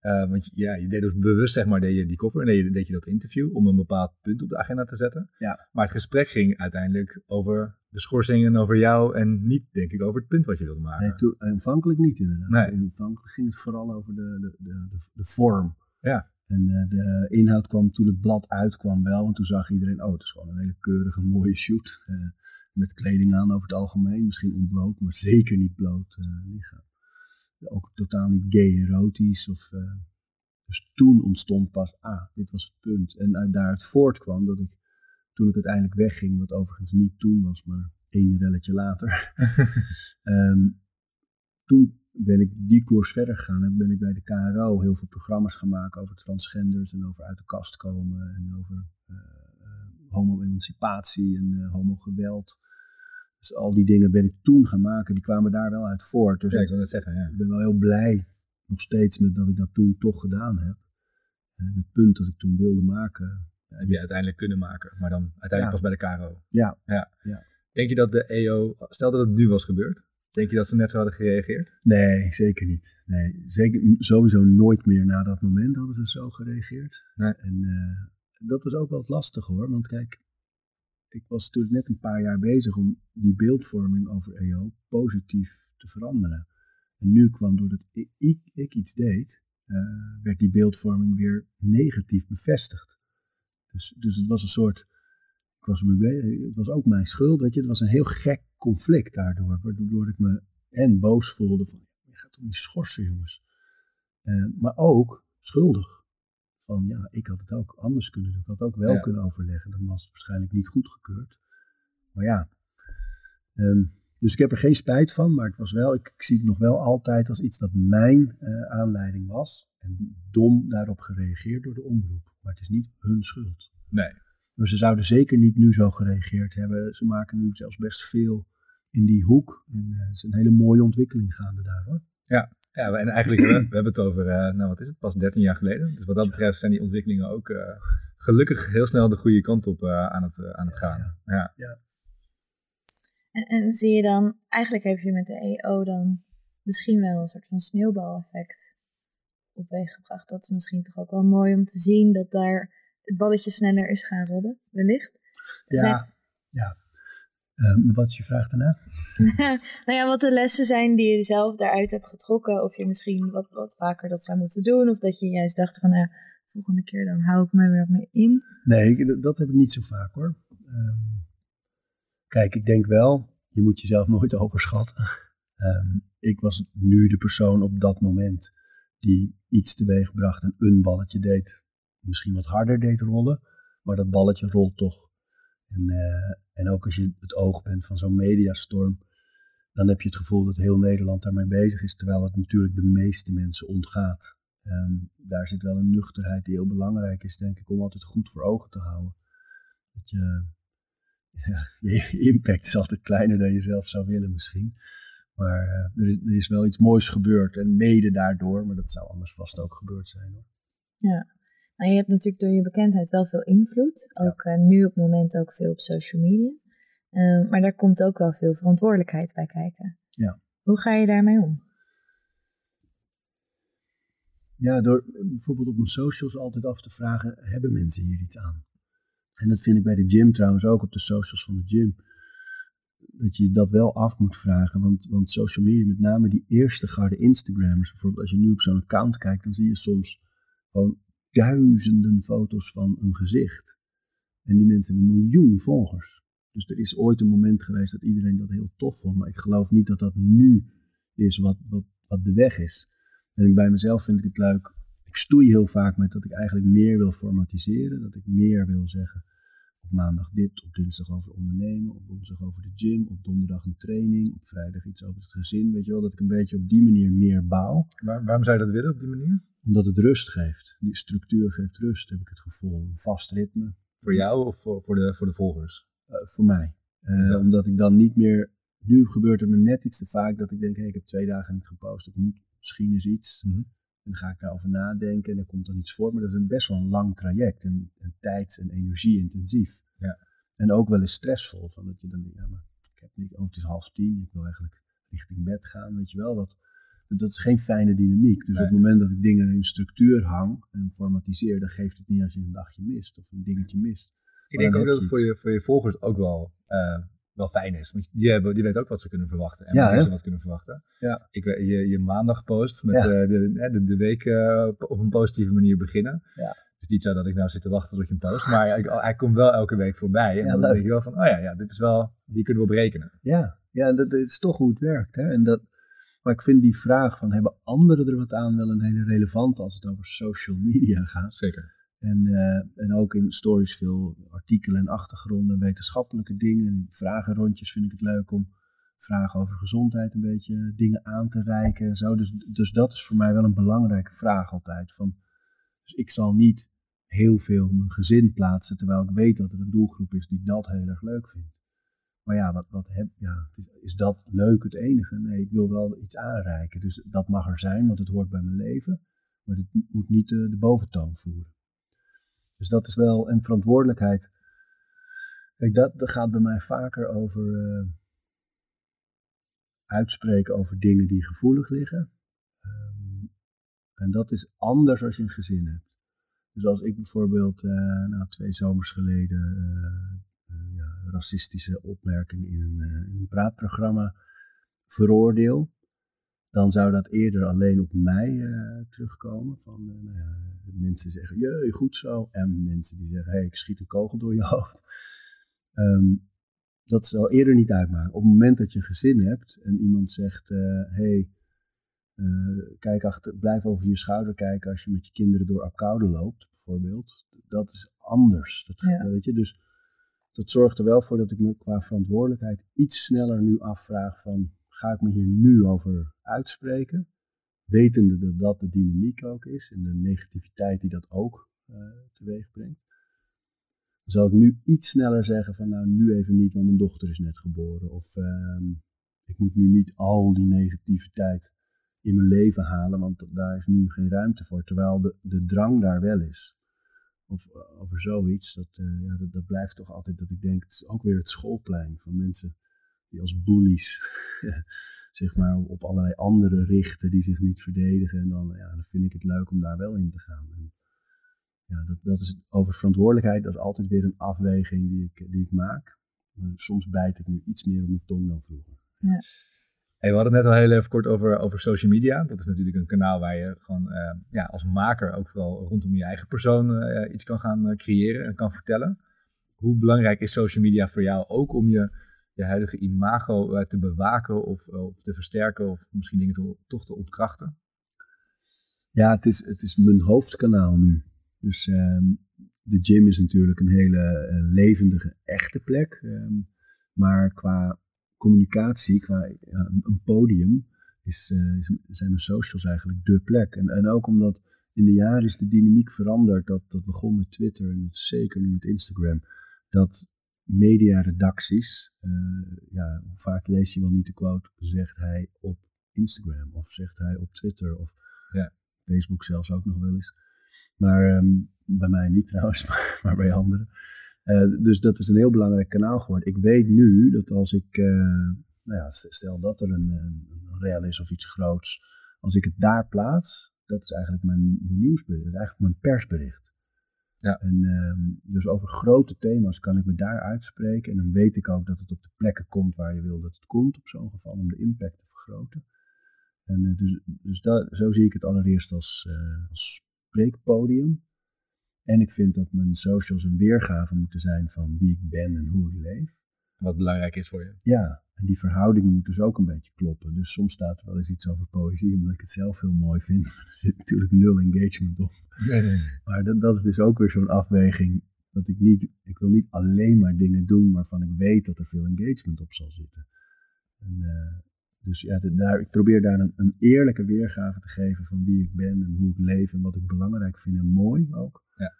uh, want ja, je deed dus bewust zeg maar, deed je die cover en deed je, deed je dat interview om een bepaald punt op de agenda te zetten. Ja. Maar het gesprek ging uiteindelijk over de schorsing en over jou en niet, denk ik, over het punt wat je wilde maken. Nee, toen, aanvankelijk niet inderdaad. Nee. Aanvankelijk ging het vooral over de, de, de, de, de vorm. Ja. En uh, de inhoud kwam toen het blad uitkwam wel, want toen zag iedereen, oh, het is gewoon een hele keurige, mooie shoot. Uh, met kleding aan over het algemeen, misschien ontbloot, maar zeker niet bloot lichaam ook totaal niet gay erotisch. Of, uh, dus toen ontstond pas, ah, dit was het punt. En uit daaruit voortkwam dat ik, toen ik uiteindelijk wegging, wat overigens niet toen was, maar één relletje later. um, toen ben ik die koers verder gegaan en ben ik bij de KRO heel veel programma's gemaakt over transgenders en over uit de kast komen en over uh, homo-emancipatie en homo-geweld. Dus al die dingen ben ik toen gaan maken, die kwamen daar wel uit voort. Dus ja, ik wil het zeggen, ja. ik ben wel heel blij nog steeds met dat ik dat toen toch gedaan heb. En het punt dat ik toen wilde maken. Heb je uiteindelijk kunnen maken, maar dan uiteindelijk pas bij de KRO. Ja, Ja. ja. Denk je dat de EO, stel dat het nu was gebeurd, denk je dat ze net zo hadden gereageerd? Nee, zeker niet. Nee, zeker, sowieso nooit meer na dat moment hadden ze zo gereageerd. Nee. En eh, dat was ook wel het lastige hoor. Want kijk, ik was natuurlijk net een paar jaar bezig om die beeldvorming over EO positief te veranderen. En nu kwam doordat ik, ik, ik iets deed, eh, werd die beeldvorming weer negatief bevestigd. Dus, dus het was een soort, ik was het was ook mijn schuld, weet je. Het was een heel gek conflict daardoor, waardoor ik me en boos voelde van, je gaat toch niet schorsen jongens. Eh, maar ook schuldig. Van ja, ik had het ook anders kunnen doen. Ik had ook wel Ja. kunnen overleggen. Dan was het waarschijnlijk niet goedgekeurd. Maar ja, ehm, dus ik heb er geen spijt van. Maar het was wel, ik, ik zie het nog wel altijd als iets dat mijn eh, aanleiding was. En dom daarop gereageerd door de omroep. Maar het is niet hun schuld. Nee. Maar ze zouden zeker niet nu zo gereageerd hebben. Ze maken nu zelfs best veel in die hoek. En eh, het is een hele mooie ontwikkeling gaande daar hoor. Ja, ja en eigenlijk hebben we, we hebben het over, eh, nou wat is het, pas 13 jaar geleden. Dus wat dat betreft zijn die ontwikkelingen ook eh, gelukkig heel snel de goede kant op eh, aan, het, aan het gaan. Ja. En, en zie je dan, eigenlijk heb je met de EO dan misschien wel een soort van sneeuwbaleffect opweeg gebracht. Dat is misschien toch ook wel mooi om te zien dat daar het balletje sneller is gaan rollen, wellicht. Ja, ja. Uh, wat is je vraag daarna? nou ja, wat de lessen zijn die je zelf daaruit hebt getrokken. Of je misschien wat, wat vaker dat zou moeten doen. Of dat je juist dacht van, nou, volgende keer dan hou ik me weer mee in. Nee, dat heb ik niet zo vaak hoor. Um, kijk, ik denk wel, je moet jezelf nooit overschatten. Um, ik was nu de persoon op dat moment die iets teweeg bracht en een balletje deed. Misschien wat harder deed rollen, maar dat balletje rolt toch. En, uh, en ook als je het oog bent van zo'n mediastorm, dan heb je het gevoel dat heel Nederland daarmee bezig is, terwijl het natuurlijk de meeste mensen ontgaat. Um, daar zit wel een nuchterheid die heel belangrijk is, denk ik, om altijd goed voor ogen te houden. Dat je, ja, je impact is altijd kleiner dan je zelf zou willen misschien. Maar uh, er, is, er is wel iets moois gebeurd en mede daardoor, maar dat zou anders vast ook gebeurd zijn hoor. Ja, je hebt natuurlijk door je bekendheid wel veel invloed. Ook ja. uh, nu op het moment ook veel op social media. Uh, maar daar komt ook wel veel verantwoordelijkheid bij kijken. Ja. Hoe ga je daarmee om? Ja, door bijvoorbeeld op mijn socials altijd af te vragen, hebben mensen hier iets aan? En dat vind ik bij de gym trouwens ook, op de socials van de gym. Dat je dat wel af moet vragen, want, want social media, met name die eerste garde Instagrammers, bijvoorbeeld als je nu op zo'n account kijkt, dan zie je soms gewoon duizenden foto's van een gezicht. En die mensen hebben een miljoen volgers. Dus er is ooit een moment geweest dat iedereen dat heel tof vond, maar ik geloof niet dat dat nu is wat, wat, wat de weg is. En bij mezelf vind ik het leuk. Ik stoei heel vaak met dat ik eigenlijk meer wil formatiseren. Dat ik meer wil zeggen. Op maandag dit, op dinsdag over ondernemen, op woensdag over de gym, op donderdag een training, op vrijdag iets over het gezin. Weet je wel, dat ik een beetje op die manier meer bouw. Waar, waarom zou je dat willen op die manier? Omdat het rust geeft. Die structuur geeft rust, heb ik het gevoel. Een vast ritme. Voor jou of voor, voor, de, voor de volgers? Uh, voor mij. Uh, omdat ik dan niet meer. Nu gebeurt het me net iets te vaak dat ik denk: hé, hey, ik heb twee dagen niet gepost. Ik moet misschien eens iets. Mm -hmm. En dan ga ik daarover nadenken en er komt dan iets voor. Maar dat is een best wel een lang traject en, en tijds- en energie-intensief. Ja. En ook wel eens stressvol. Van dat je dan denkt, ja, maar ik heb niet, oh, het is half tien, ik wil eigenlijk richting bed gaan, weet je wel. Dat, dat is geen fijne dynamiek. Dus Nee. op het moment dat ik dingen in structuur hang en formatiseer, dan geeft het niet als je een dagje mist of een dingetje mist. Ik Maar denk ook dat het voor je, voor je volgers ook wel, eh, wel fijn is. Want die, hebben, die weten ook wat ze kunnen verwachten. En Ja, ze wat kunnen verwachten. Ja. Ik, weet- je, je maandag post met Ja. eh, de, de, de week eh, op een positieve manier beginnen. Ja. Het is niet zo dat ik nou zit te wachten tot je hem post. Maar hij, hij komt wel elke week voorbij. En Ja, dan denk je wel van, oh ja, ja, dit is wel, hier kunnen we op rekenen. Ja, ja dat, dat is toch hoe het werkt. Hè? En dat, maar ik vind die vraag van hebben anderen er wat aan wel een hele relevante als het over social media gaat. Zeker. En, eh, en ook in stories veel artikelen en achtergronden, wetenschappelijke dingen. En in vragenrondjes vind ik het leuk om vragen over gezondheid een beetje dingen aan te reiken en zo. Dus, dus dat is voor mij wel een belangrijke vraag altijd. Van, dus ik zal niet heel veel mijn gezin plaatsen, terwijl ik weet dat er een doelgroep is die dat heel erg leuk vindt. Maar ja, wat, wat heb, ja is, is dat leuk het enige? Nee, ik wil wel iets aanreiken. Dus dat mag er zijn, want het hoort bij mijn leven. Maar het moet niet eh, de boventoon voeren. Dus dat is wel een verantwoordelijkheid. Kijk, dat, gaat bij mij vaker over eh, uitspreken over dingen die gevoelig liggen. Ehm, en dat is anders als je een gezin hebt. Dus als ik bijvoorbeeld eh, nou, twee zomers geleden racistische opmerkingen in een, eh, in een praatprogramma veroordeel, dan zou dat eerder alleen op mij eh, terugkomen. Van eh, nou mensen zeggen, jee, goed zo. En mensen die zeggen, hé, hey, ik schiet een kogel door je hoofd. Ehm, dat zou eerder niet uitmaken. Op het moment dat je een gezin hebt en iemand zegt, hé, hey, kijk achter, blijf over je schouder kijken als je met je kinderen door Apkoude loopt, bijvoorbeeld. Dat is anders. Dat, Ja. weet je? Dus dat zorgt er wel voor dat ik me qua verantwoordelijkheid iets sneller nu afvraag van, ga ik me hier nu over uitspreken? Wetende dat dat de dynamiek ook is en de negativiteit die dat ook eh, teweeg brengt. Zal ik nu iets sneller zeggen van, nou nu even niet, want mijn dochter is net geboren. Of ehm, ik moet nu niet al die negativiteit in mijn leven halen, want daar is nu geen ruimte voor. Terwijl de, de drang daar wel is. Of over zoiets, dat, eh, ja, dat, dat blijft toch altijd dat ik denk, het is ook weer het schoolplein van mensen die als bullies zeg maar op allerlei anderen richten die zich niet verdedigen. En dan, ja, dan vind ik het leuk om daar wel in te gaan. En, ja, dat, dat is over verantwoordelijkheid, dat is altijd weer een afweging die ik, die ik maak. soms bijt ik nu iets meer op mijn tong dan vroeger. Ja. We hadden het net al heel even kort over, over social media. Dat is natuurlijk een kanaal waar je gewoon uh, ja, als maker ook vooral rondom je eigen persoon uh, iets kan gaan uh, creëren en kan vertellen. Hoe belangrijk is social media voor jou ook om je, je huidige imago te bewaken of, of te versterken of misschien dingen toch te ontkrachten? Ja, het is, het is mijn hoofdkanaal nu. Dus um, de gym is natuurlijk een hele levendige, echte plek. Um, maar qua communicatie, qua ja, een podium, is, uh, zijn mijn socials eigenlijk de plek. En, en ook omdat in de jaren is de dynamiek veranderd. Dat, dat begon met Twitter en het zeker nu met Instagram. Dat mediaredacties, uh, ja, hoe vaak lees je wel niet de quote, zegt hij op Instagram of zegt hij op Twitter of ja. Facebook zelfs ook nog wel eens. Maar um, bij mij niet trouwens, maar, maar bij anderen. Uh, dus dat is een heel belangrijk kanaal geworden. Ik weet nu dat als ik, uh, nou ja, stel dat er een, een, rel is of iets groots, als ik het daar plaats, dat is eigenlijk mijn, mijn nieuwsbericht, dat is eigenlijk mijn persbericht. Ja. En uh, dus over grote thema's kan ik me daar uitspreken. En dan weet ik ook dat het op de plekken komt waar je wil dat het komt, op zo'n geval, om de impact te vergroten. En uh, dus, dus dat, zo zie ik het allereerst als, als spreekpodium. En ik vind dat mijn socials een weergave moeten zijn van wie ik ben en hoe ik leef. Wat belangrijk is voor je. Ja, en die verhouding moet dus ook een beetje kloppen. Dus soms staat er wel eens iets over poëzie, omdat ik het zelf heel mooi vind. Maar er zit natuurlijk nul engagement op. Nee, nee. Maar dat, dat is dus ook weer zo'n afweging. Dat ik niet, ik wil niet alleen maar dingen doen waarvan ik weet dat er veel engagement op zal zitten. En, uh, dus ja, de, daar, ik probeer daar een, een, eerlijke weergave te geven van wie ik ben en hoe ik leef en wat ik belangrijk vind en mooi ook. Ja.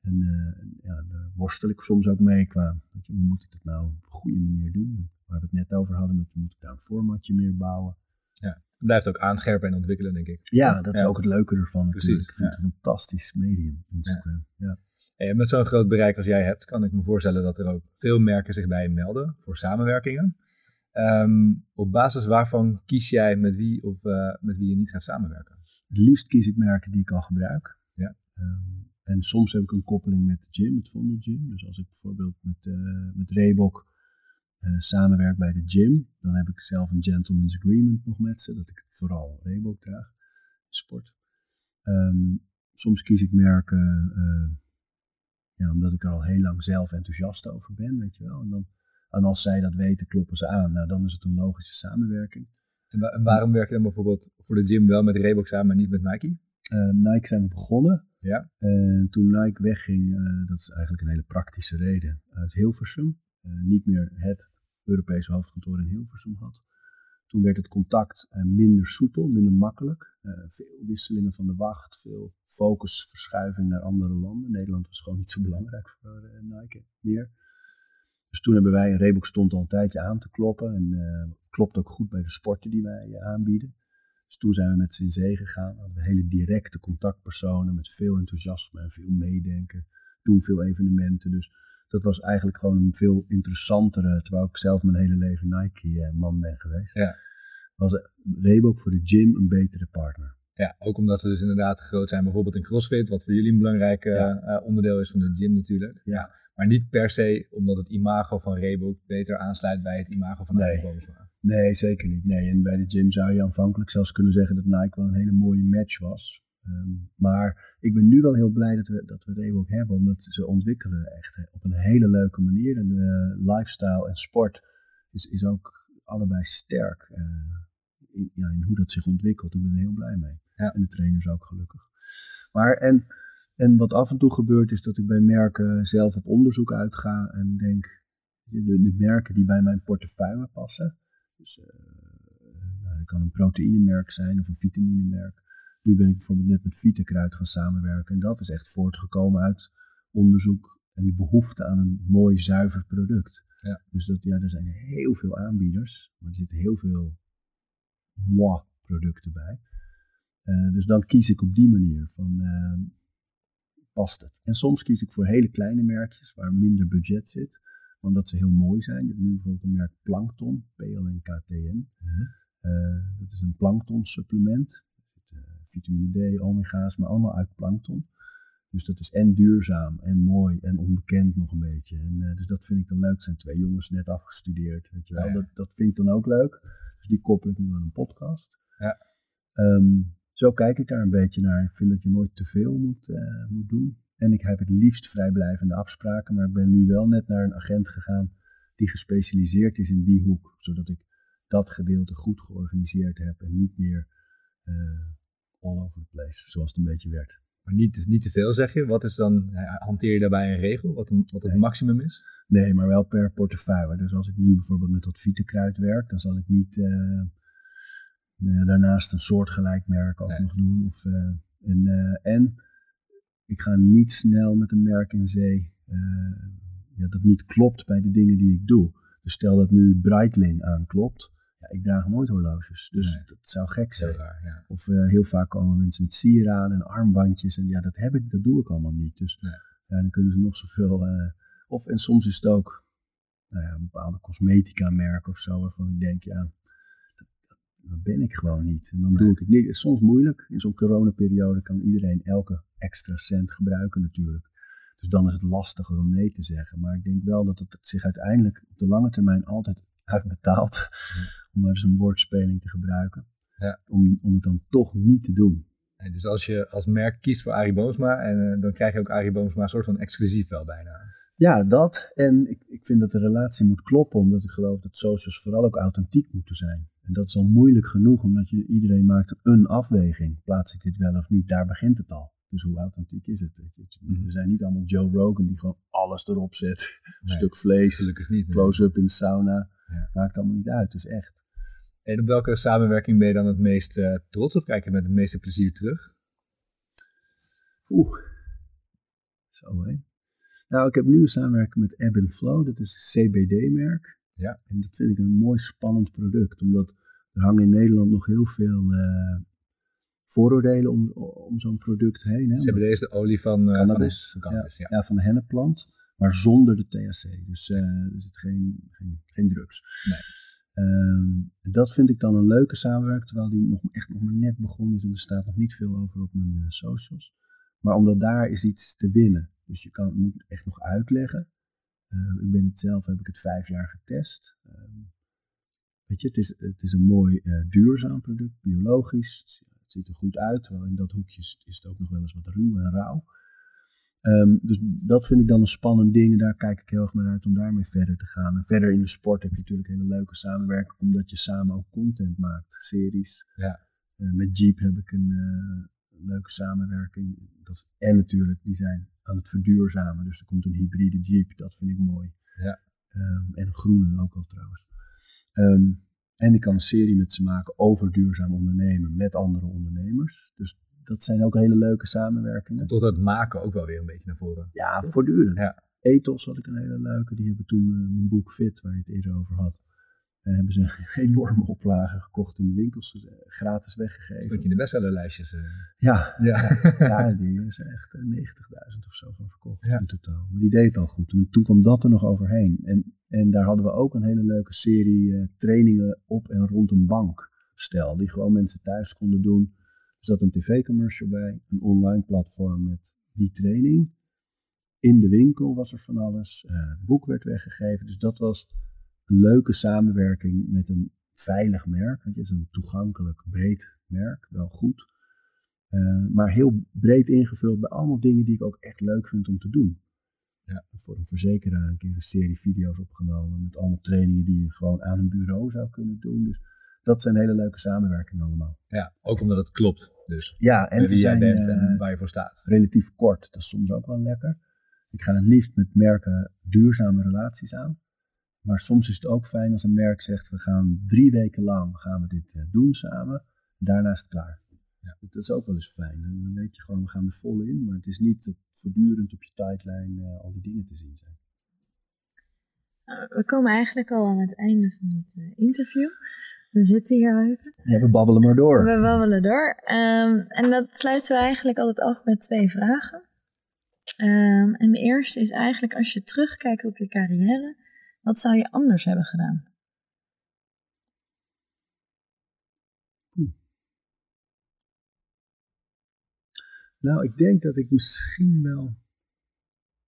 En uh, ja, daar worstel ik soms ook mee qua, weet je, hoe moet ik dat nou op een goede manier doen? En waar we het net over hadden, met, moet ik daar een formatje meer bouwen? Ja, het blijft ook aanscherpen en ontwikkelen, denk ik. Ja, dat is ook het leuke ervan natuurlijk. Ik vind het een fantastisch medium, Instagram. Ja. En met zo'n groot bereik als jij hebt, kan ik me voorstellen dat er ook veel merken zich bij je melden voor samenwerkingen. Um, op basis waarvan kies jij met wie of uh, met wie je niet gaat samenwerken? Het liefst kies ik merken die ik al gebruik. Ja. Um, en soms heb ik een koppeling met de gym, het Vondel Gym. Dus als ik bijvoorbeeld met, uh, met Reebok uh, samenwerk bij de gym, dan heb ik zelf een gentleman's agreement nog met ze, dat ik vooral Reebok draag, sport. Um, soms kies ik merken, ja, omdat ik er al heel lang zelf enthousiast over ben, weet je wel. En dan en als zij dat weten, kloppen ze aan. Nou, dan is het een logische samenwerking. En, waarom werk je dan bijvoorbeeld voor de gym wel met Reebok samen, maar niet met Nike? Uh, Nike zijn we begonnen. Ja. En toen Nike wegging, uh, dat is eigenlijk een hele praktische reden, uit Hilversum. Uh, niet meer het Europese hoofdkantoor in Hilversum had. Toen werd het contact minder soepel, minder makkelijk. veel wisselingen van de wacht, veel focusverschuiving naar andere landen. Nederland was gewoon niet zo belangrijk voor Nike meer. Dus toen hebben wij, Reebok stond al een tijdje aan te kloppen en uh, klopt ook goed bij de sporten die wij uh, aanbieden. Dus toen zijn we met z'n zee gegaan, hadden we hele directe contactpersonen met veel enthousiasme en veel meedenken. Toen veel evenementen, dus dat was eigenlijk gewoon een veel interessantere, terwijl ik zelf mijn hele leven Nike-man ben geweest. Ja. Was Reebok voor de gym een betere partner. Ja, ook omdat ze dus inderdaad groot zijn, bijvoorbeeld in CrossFit, wat voor jullie een belangrijk ja. uh, onderdeel is van de gym natuurlijk. Ja. Maar niet per se omdat het imago van Reebok beter aansluit bij het imago van nee. Nee, zeker niet. Nee, en bij de gym zou je aanvankelijk zelfs kunnen zeggen dat Nike wel een hele mooie match was. Um, maar ik ben nu wel heel blij dat we, dat we Reebok hebben, omdat ze ontwikkelen echt op een hele leuke manier. En de lifestyle en sport is, is ook allebei sterk uh, in, ja, in hoe dat zich ontwikkelt. Ik ben er heel blij mee. Ja. En de trainers ook gelukkig. Maar en en wat af en toe gebeurt is dat ik bij merken zelf op onderzoek uitga en denk, de, de merken die bij mijn portefeuille passen. Dus uh, nou, dat kan een proteïnemerk zijn of een vitaminemerk. Nu ben ik bijvoorbeeld net met Vitakruid gaan samenwerken en dat is echt voortgekomen uit onderzoek en de behoefte aan een mooi zuiver product. Ja. Dus dat, ja, er zijn heel veel aanbieders, maar er zitten heel veel moi producten bij. Uh, dus dan kies ik op die manier van uh, past het. En soms kies ik voor hele kleine merkjes waar minder budget zit, omdat ze heel mooi zijn. Je hebt nu bijvoorbeeld een merk Plankton, PLNKTN. Mm -hmm. uh, dat is een plankton supplement. Er uh, vitamine D, omega's, maar allemaal uit plankton. Dus dat is en duurzaam en mooi en onbekend nog een beetje. En, uh, dus dat vind ik dan leuk. Het zijn twee jongens net afgestudeerd, weet je wel. Ja, ja. Dat, dat vind ik dan ook leuk. Dus die koppel ik nu aan een podcast. Ja. Ehm, zo kijk ik daar een beetje naar. Ik vind dat je nooit te veel moet, eh, moet doen. En ik heb het liefst vrijblijvende afspraken. Maar ik ben nu wel net naar een agent gegaan die gespecialiseerd is in die hoek. Zodat ik dat gedeelte goed georganiseerd heb en niet meer eh, all over the place, zoals het een beetje werd. Maar niet, niet te veel zeg je. Wat is dan, eh, hanteer je daarbij een regel? Wat, een, wat het Nee. maximum is? Nee, maar wel per portefeuille. Dus als ik nu bijvoorbeeld met dat vietenkruid werk, dan zal ik niet daarnaast een soortgelijk merk ook Nee. nog doen. Of, eh, en, eh, en ik ga niet snel met een merk in zee eh, ja, dat niet klopt bij de dingen die ik doe. Dus stel dat nu Breitling aanklopt. Ja, ik draag nooit horloges, dus Nee. dat zou gek zijn. raar, ja. Of eh, heel vaak komen mensen met sieraden en armbandjes. En ja, dat heb ik, dat doe ik allemaal niet. Dus Nee. ja, dan kunnen ze nog zoveel. eh of en soms is het ook nou ja, een bepaalde cosmetica merk of zo, waarvan ik denk, ja, dat ben ik gewoon niet. En dan doe ik het niet. Het is soms moeilijk. In zo'n coronaperiode kan iedereen elke extra cent gebruiken natuurlijk. Dus dan is het lastiger om nee te zeggen. Maar ik denk wel dat het zich uiteindelijk op de lange termijn altijd uitbetaalt. Om maar eens een woordspeling te gebruiken. Ja. Om, om het dan toch niet te doen. En dus als je als merk kiest voor Arie Boomsma, en, eh, dan krijg je ook Arie Boomsma een soort van exclusief wel bijna. Ja, dat. En ik, ik vind dat de relatie moet kloppen, omdat ik geloof dat socials vooral ook authentiek moeten zijn. En dat is al moeilijk genoeg, omdat je, iedereen maakt een afweging. Plaats ik dit wel of niet? Daar begint het al. Dus hoe authentiek is het? Mhm. We zijn niet allemaal Joe Rogan die gewoon alles erop zet. Een Nee, stuk vlees, close-up in de sauna. Ja. Maakt allemaal niet uit, het is echt. En op welke samenwerking ben je dan het meest eh, trots of kijk je met het meeste plezier terug? Oeh. Zo hé. Nou, ik heb nu een samenwerking met Ebb Flow. Dat is een CBD-merk. Ja. En dat vind ik een mooi spannend product. Omdat er hangen in Nederland nog heel veel eh, vooroordelen om, om zo'n product heen. Hè? CBD is de olie van eh, Cannabis. Van, van cannabis ja. ja, van de hennepplant. Maar zonder de THC. Dus eh, er zit geen, geen, geen drugs. Nee. Ehm, dat vind ik dan een leuke samenwerking. Terwijl die nog echt nog maar net begonnen is. En er staat nog niet veel over op mijn eh, socials. Maar omdat daar is iets te winnen. Dus je kan, moet het echt nog uitleggen. Eh, ik ben het zelf, heb ik het vijf jaar getest. Ehm, weet je, het is, het is een mooi eh, duurzaam product, biologisch. Het, het ziet er goed uit, terwijl in dat hoekje is, is het ook nog wel eens wat ruw en rauw. Ehm, dus dat vind ik dan een spannend ding en daar kijk ik heel erg naar uit om daarmee verder te gaan. En verder in de sport heb je natuurlijk hele leuke samenwerking, omdat je samen ook content maakt, series. Ja. Eh, met Jeep heb ik een leuke samenwerking. Dat, en natuurlijk, die zijn aan het verduurzamen. Dus er komt een hybride Jeep, dat vind ik mooi. Ja. Ehm, en een groene ook al trouwens. Ehm, en ik kan een serie met ze maken over duurzaam ondernemen met andere ondernemers. Dus dat zijn ook hele leuke samenwerkingen. Tot het maken ook wel weer een beetje naar voren. Ja, voortdurend. Ja. Ethos had ik een hele leuke. Die hebben toen eh, mijn boek Fit, waar je het eerder over had. Eh, hebben ze een enorme oplage gekocht in de winkels. eh, gratis weggegeven. Stond je in de bestsellerlijstjes. eh. Ja, Ja. ja, die is echt eh, 90.000 of zo van verkocht Ja. in totaal. Maar die deed het al goed. En toen kwam dat er nog overheen. En, en daar hadden we ook een hele leuke serie trainingen op en rond een bankstel. Die gewoon mensen thuis konden doen. Er zat een tv-commercial bij. Een online platform met die training. In de winkel was er van alles. het boek werd weggegeven. Dus dat was leuke samenwerking met een veilig merk. Weet je, het is een toegankelijk, breed merk. Wel goed. Uh, maar heel breed ingevuld bij allemaal dingen die ik ook echt leuk vind om te doen. Ja. Voor een verzekeraar een keer een serie video's opgenomen met allemaal trainingen die je gewoon aan een bureau zou kunnen doen. Dus dat zijn hele leuke samenwerkingen allemaal. Ja, ook omdat het klopt dus. Ja, en ze wie jij zijn bent en uh, waar je voor staat. relatief kort. Dat is soms ook wel lekker. Ik ga het liefst met merken duurzame relaties aan. Maar soms is het ook fijn als een merk zegt, we gaan drie weken lang gaan we dit uh, doen samen. Daarna is het klaar. Ja. Dat is ook wel eens fijn. Dan weet je gewoon, we gaan er vol in. Maar het is niet dat voortdurend op je tijdlijn uh, al die dingen te zien zijn. We komen eigenlijk al aan het einde van het uh, interview. We zitten hier even. Ja, we babbelen maar door. We babbelen door. Um, en dat sluiten we eigenlijk altijd af met twee vragen. Um, en de eerste is eigenlijk, als je terugkijkt op je carrière, wat zou je anders hebben gedaan? Nou, ik denk dat ik misschien wel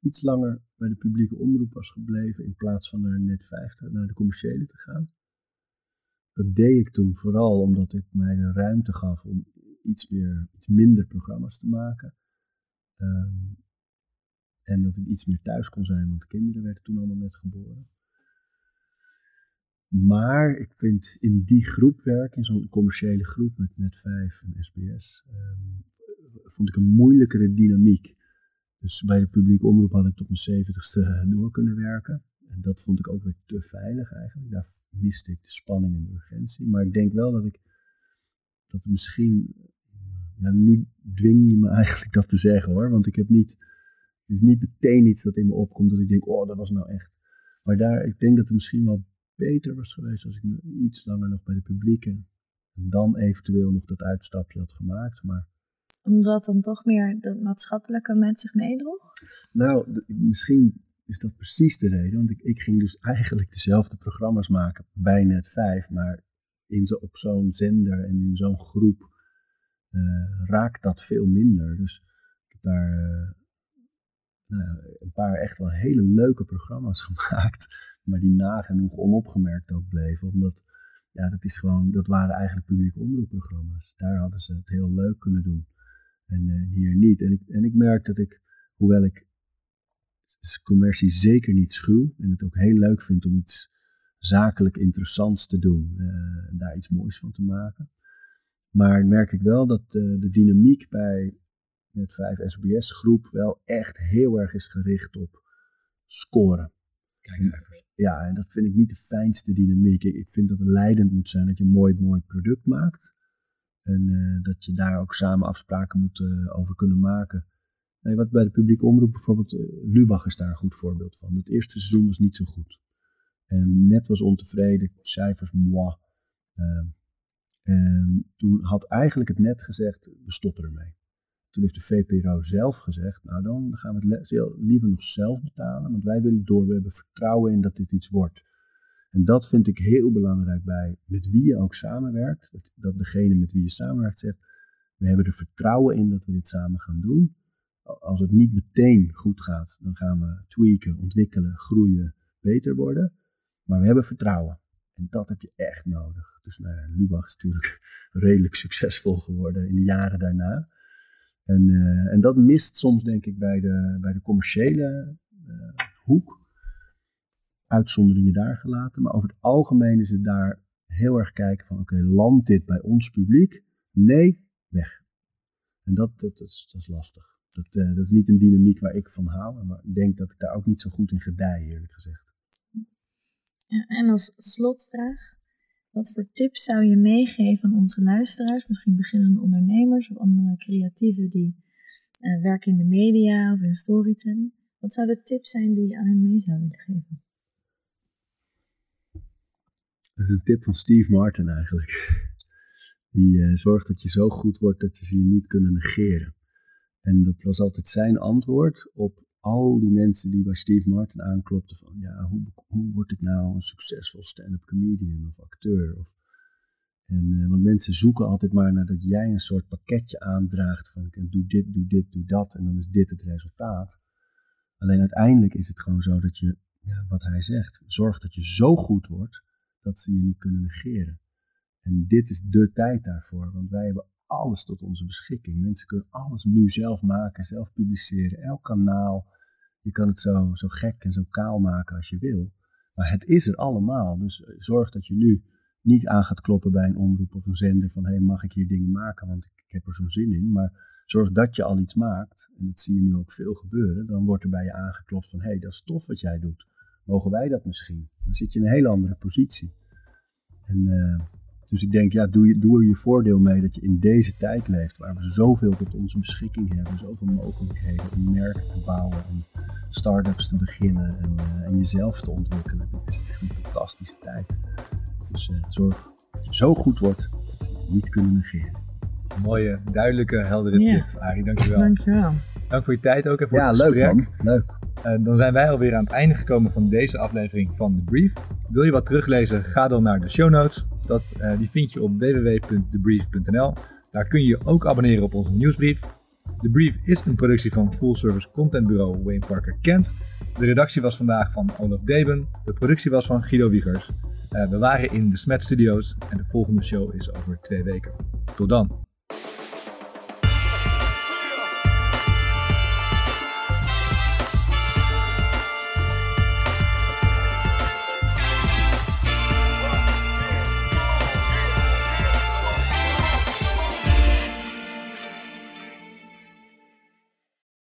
iets langer bij de publieke omroep was gebleven in plaats van naar net 50, naar de commerciële te gaan. Dat deed ik toen vooral omdat ik mij de ruimte gaf om iets, meer, iets minder programma's te maken. Ehm, en dat ik iets meer thuis kon zijn, want de kinderen werden toen allemaal net geboren. Maar ik vind in die groep werken, in zo'n commerciële groep met Net5 en SBS, um, vond ik een moeilijkere dynamiek. Dus bij de publieke omroep had ik tot mijn zeventigste door kunnen werken. En dat vond ik ook weer te veilig eigenlijk. Daar miste ik de spanning en de urgentie. Maar ik denk wel dat ik dat misschien. Ja, nu dwing je me eigenlijk dat te zeggen hoor. Want ik heb niet. Het is niet meteen iets dat in me opkomt dat ik denk, oh, dat was nou echt. Maar daar, ik denk dat het misschien wel beter was geweest als ik iets langer nog bij de publieke. En dan eventueel nog dat uitstapje had gemaakt. Maar omdat dan toch meer dat maatschappelijke met zich meedroeg? Nou, misschien is dat precies de reden. Want ik, ik ging dus eigenlijk dezelfde programma's maken bij Net 5. Maar in zo, op zo'n zender en in zo'n groep uh, raakt dat veel minder. Dus ik heb daar nou, een paar echt wel hele leuke programma's gemaakt. Maar die nagenoeg onopgemerkt ook bleven. Omdat, ja, dat is gewoon, dat waren eigenlijk publieke omroepprogramma's. Daar hadden ze het heel leuk kunnen doen. En uh, hier niet. En ik, en ik merk dat ik, hoewel ik commercie zeker niet schuw en het ook heel leuk vind om iets zakelijk interessants te doen uh, en daar iets moois van te maken. Maar merk ik wel dat uh, de dynamiek bij Net 5 SBS groep wel echt heel erg is gericht op scoren. Kijkcijfers. Ja, en dat vind ik niet de fijnste dynamiek. Ik, ik vind dat het leidend moet zijn dat je een mooi, mooi product maakt. En uh, dat je daar ook samen afspraken moet uh, over kunnen maken. Nee, wat bij de publieke omroep bijvoorbeeld, uh, Lubach is daar een goed voorbeeld van. Het eerste seizoen was niet zo goed. En net was ontevreden, cijfers moi. Ehm, en toen had eigenlijk het net gezegd, we stoppen ermee. Toen heeft de VPRO zelf gezegd, nou dan gaan we het liever nog zelf betalen, want wij willen door, we hebben vertrouwen in dat dit iets wordt. En dat vind ik heel belangrijk bij met wie je ook samenwerkt. Dat, dat degene met wie je samenwerkt zegt, we hebben er vertrouwen in dat we dit samen gaan doen. Als het niet meteen goed gaat, dan gaan we tweaken, ontwikkelen, groeien, beter worden. Maar we hebben vertrouwen. En dat heb je echt nodig. Dus nou, Lubach is natuurlijk redelijk succesvol geworden in de jaren daarna. En, uh, en dat mist soms, denk ik, bij de, bij de commerciële uh, hoek uitzonderingen daar gelaten. Maar over het algemeen is het daar heel erg kijken van oké, okay, landt dit bij ons publiek? Nee, weg. En dat, dat, is, dat is lastig. Dat, uh, dat is niet een dynamiek waar ik van hou. Maar ik denk dat ik daar ook niet zo goed in gedij, eerlijk gezegd. En als slotvraag, wat voor tips zou je meegeven aan onze luisteraars, misschien beginnende ondernemers of andere creatieven die uh, werken in de media of in storytelling? Wat zouden tips zijn die je aan hen mee zou willen geven? Dat is een tip van Steve Martin eigenlijk. Die uh, zorgt dat je zo goed wordt dat ze je niet kunnen negeren. En dat was altijd zijn antwoord op al die mensen die bij Steve Martin aanklopten van ja, hoe, hoe word ik nou een succesvol stand-up comedian of acteur? Of, en, uh, want mensen zoeken altijd maar naar dat jij een soort pakketje aandraagt van doe dit, doe dit, doe dat en dan is dit het resultaat. Alleen uiteindelijk is het gewoon zo dat je, ja, wat hij zegt, zorgt dat je zo goed wordt dat ze je niet kunnen negeren. En dit is de tijd daarvoor, want wij hebben alles tot onze beschikking. Mensen kunnen alles nu zelf maken, zelf publiceren, elk kanaal. Je kan het zo, zo gek en zo kaal maken als je wil. Maar het is er allemaal. Dus eh, zorg dat je nu niet aan gaat kloppen bij een omroep of een zender van hey, mag ik hier dingen maken, want ik, heb er zo'n zin in. Maar zorg dat je al iets maakt, en dat zie je nu ook veel gebeuren, dan wordt er bij je aangeklopt van hey, dat is tof wat jij doet. Mogen wij dat misschien? Dan zit je in een hele andere positie. En, uh, dus ik denk, ja, doe, je, doe er je voordeel mee dat je in deze tijd leeft, waar we zoveel tot onze beschikking hebben, zoveel mogelijkheden om merken te bouwen en start-ups te beginnen en, uh, en jezelf te ontwikkelen. Dit is echt een fantastische tijd. Dus uh, zorg dat je zo goed wordt dat ze je niet kunnen negeren. Mooie, duidelijke, heldere ja. tip, Arie. Dankjewel. Dankjewel. Dank voor je tijd ook en voor ja, het leuk gesprek. man. Leuk. Uh, dan zijn wij alweer aan het einde gekomen van deze aflevering van The Brief. Wil je wat teruglezen? Ga dan naar de show notes. Dat, uh, die vind je op www.thebrief.nl. Daar kun je je ook abonneren op onze nieuwsbrief. De Brief is een productie van Full Service Content Bureau Wayne Parker Kent. De redactie was vandaag van Olaf Deben. De productie was van Guido Wiegers. Uh, we waren in de Smet Studios en de volgende show is over twee weken. Tot dan.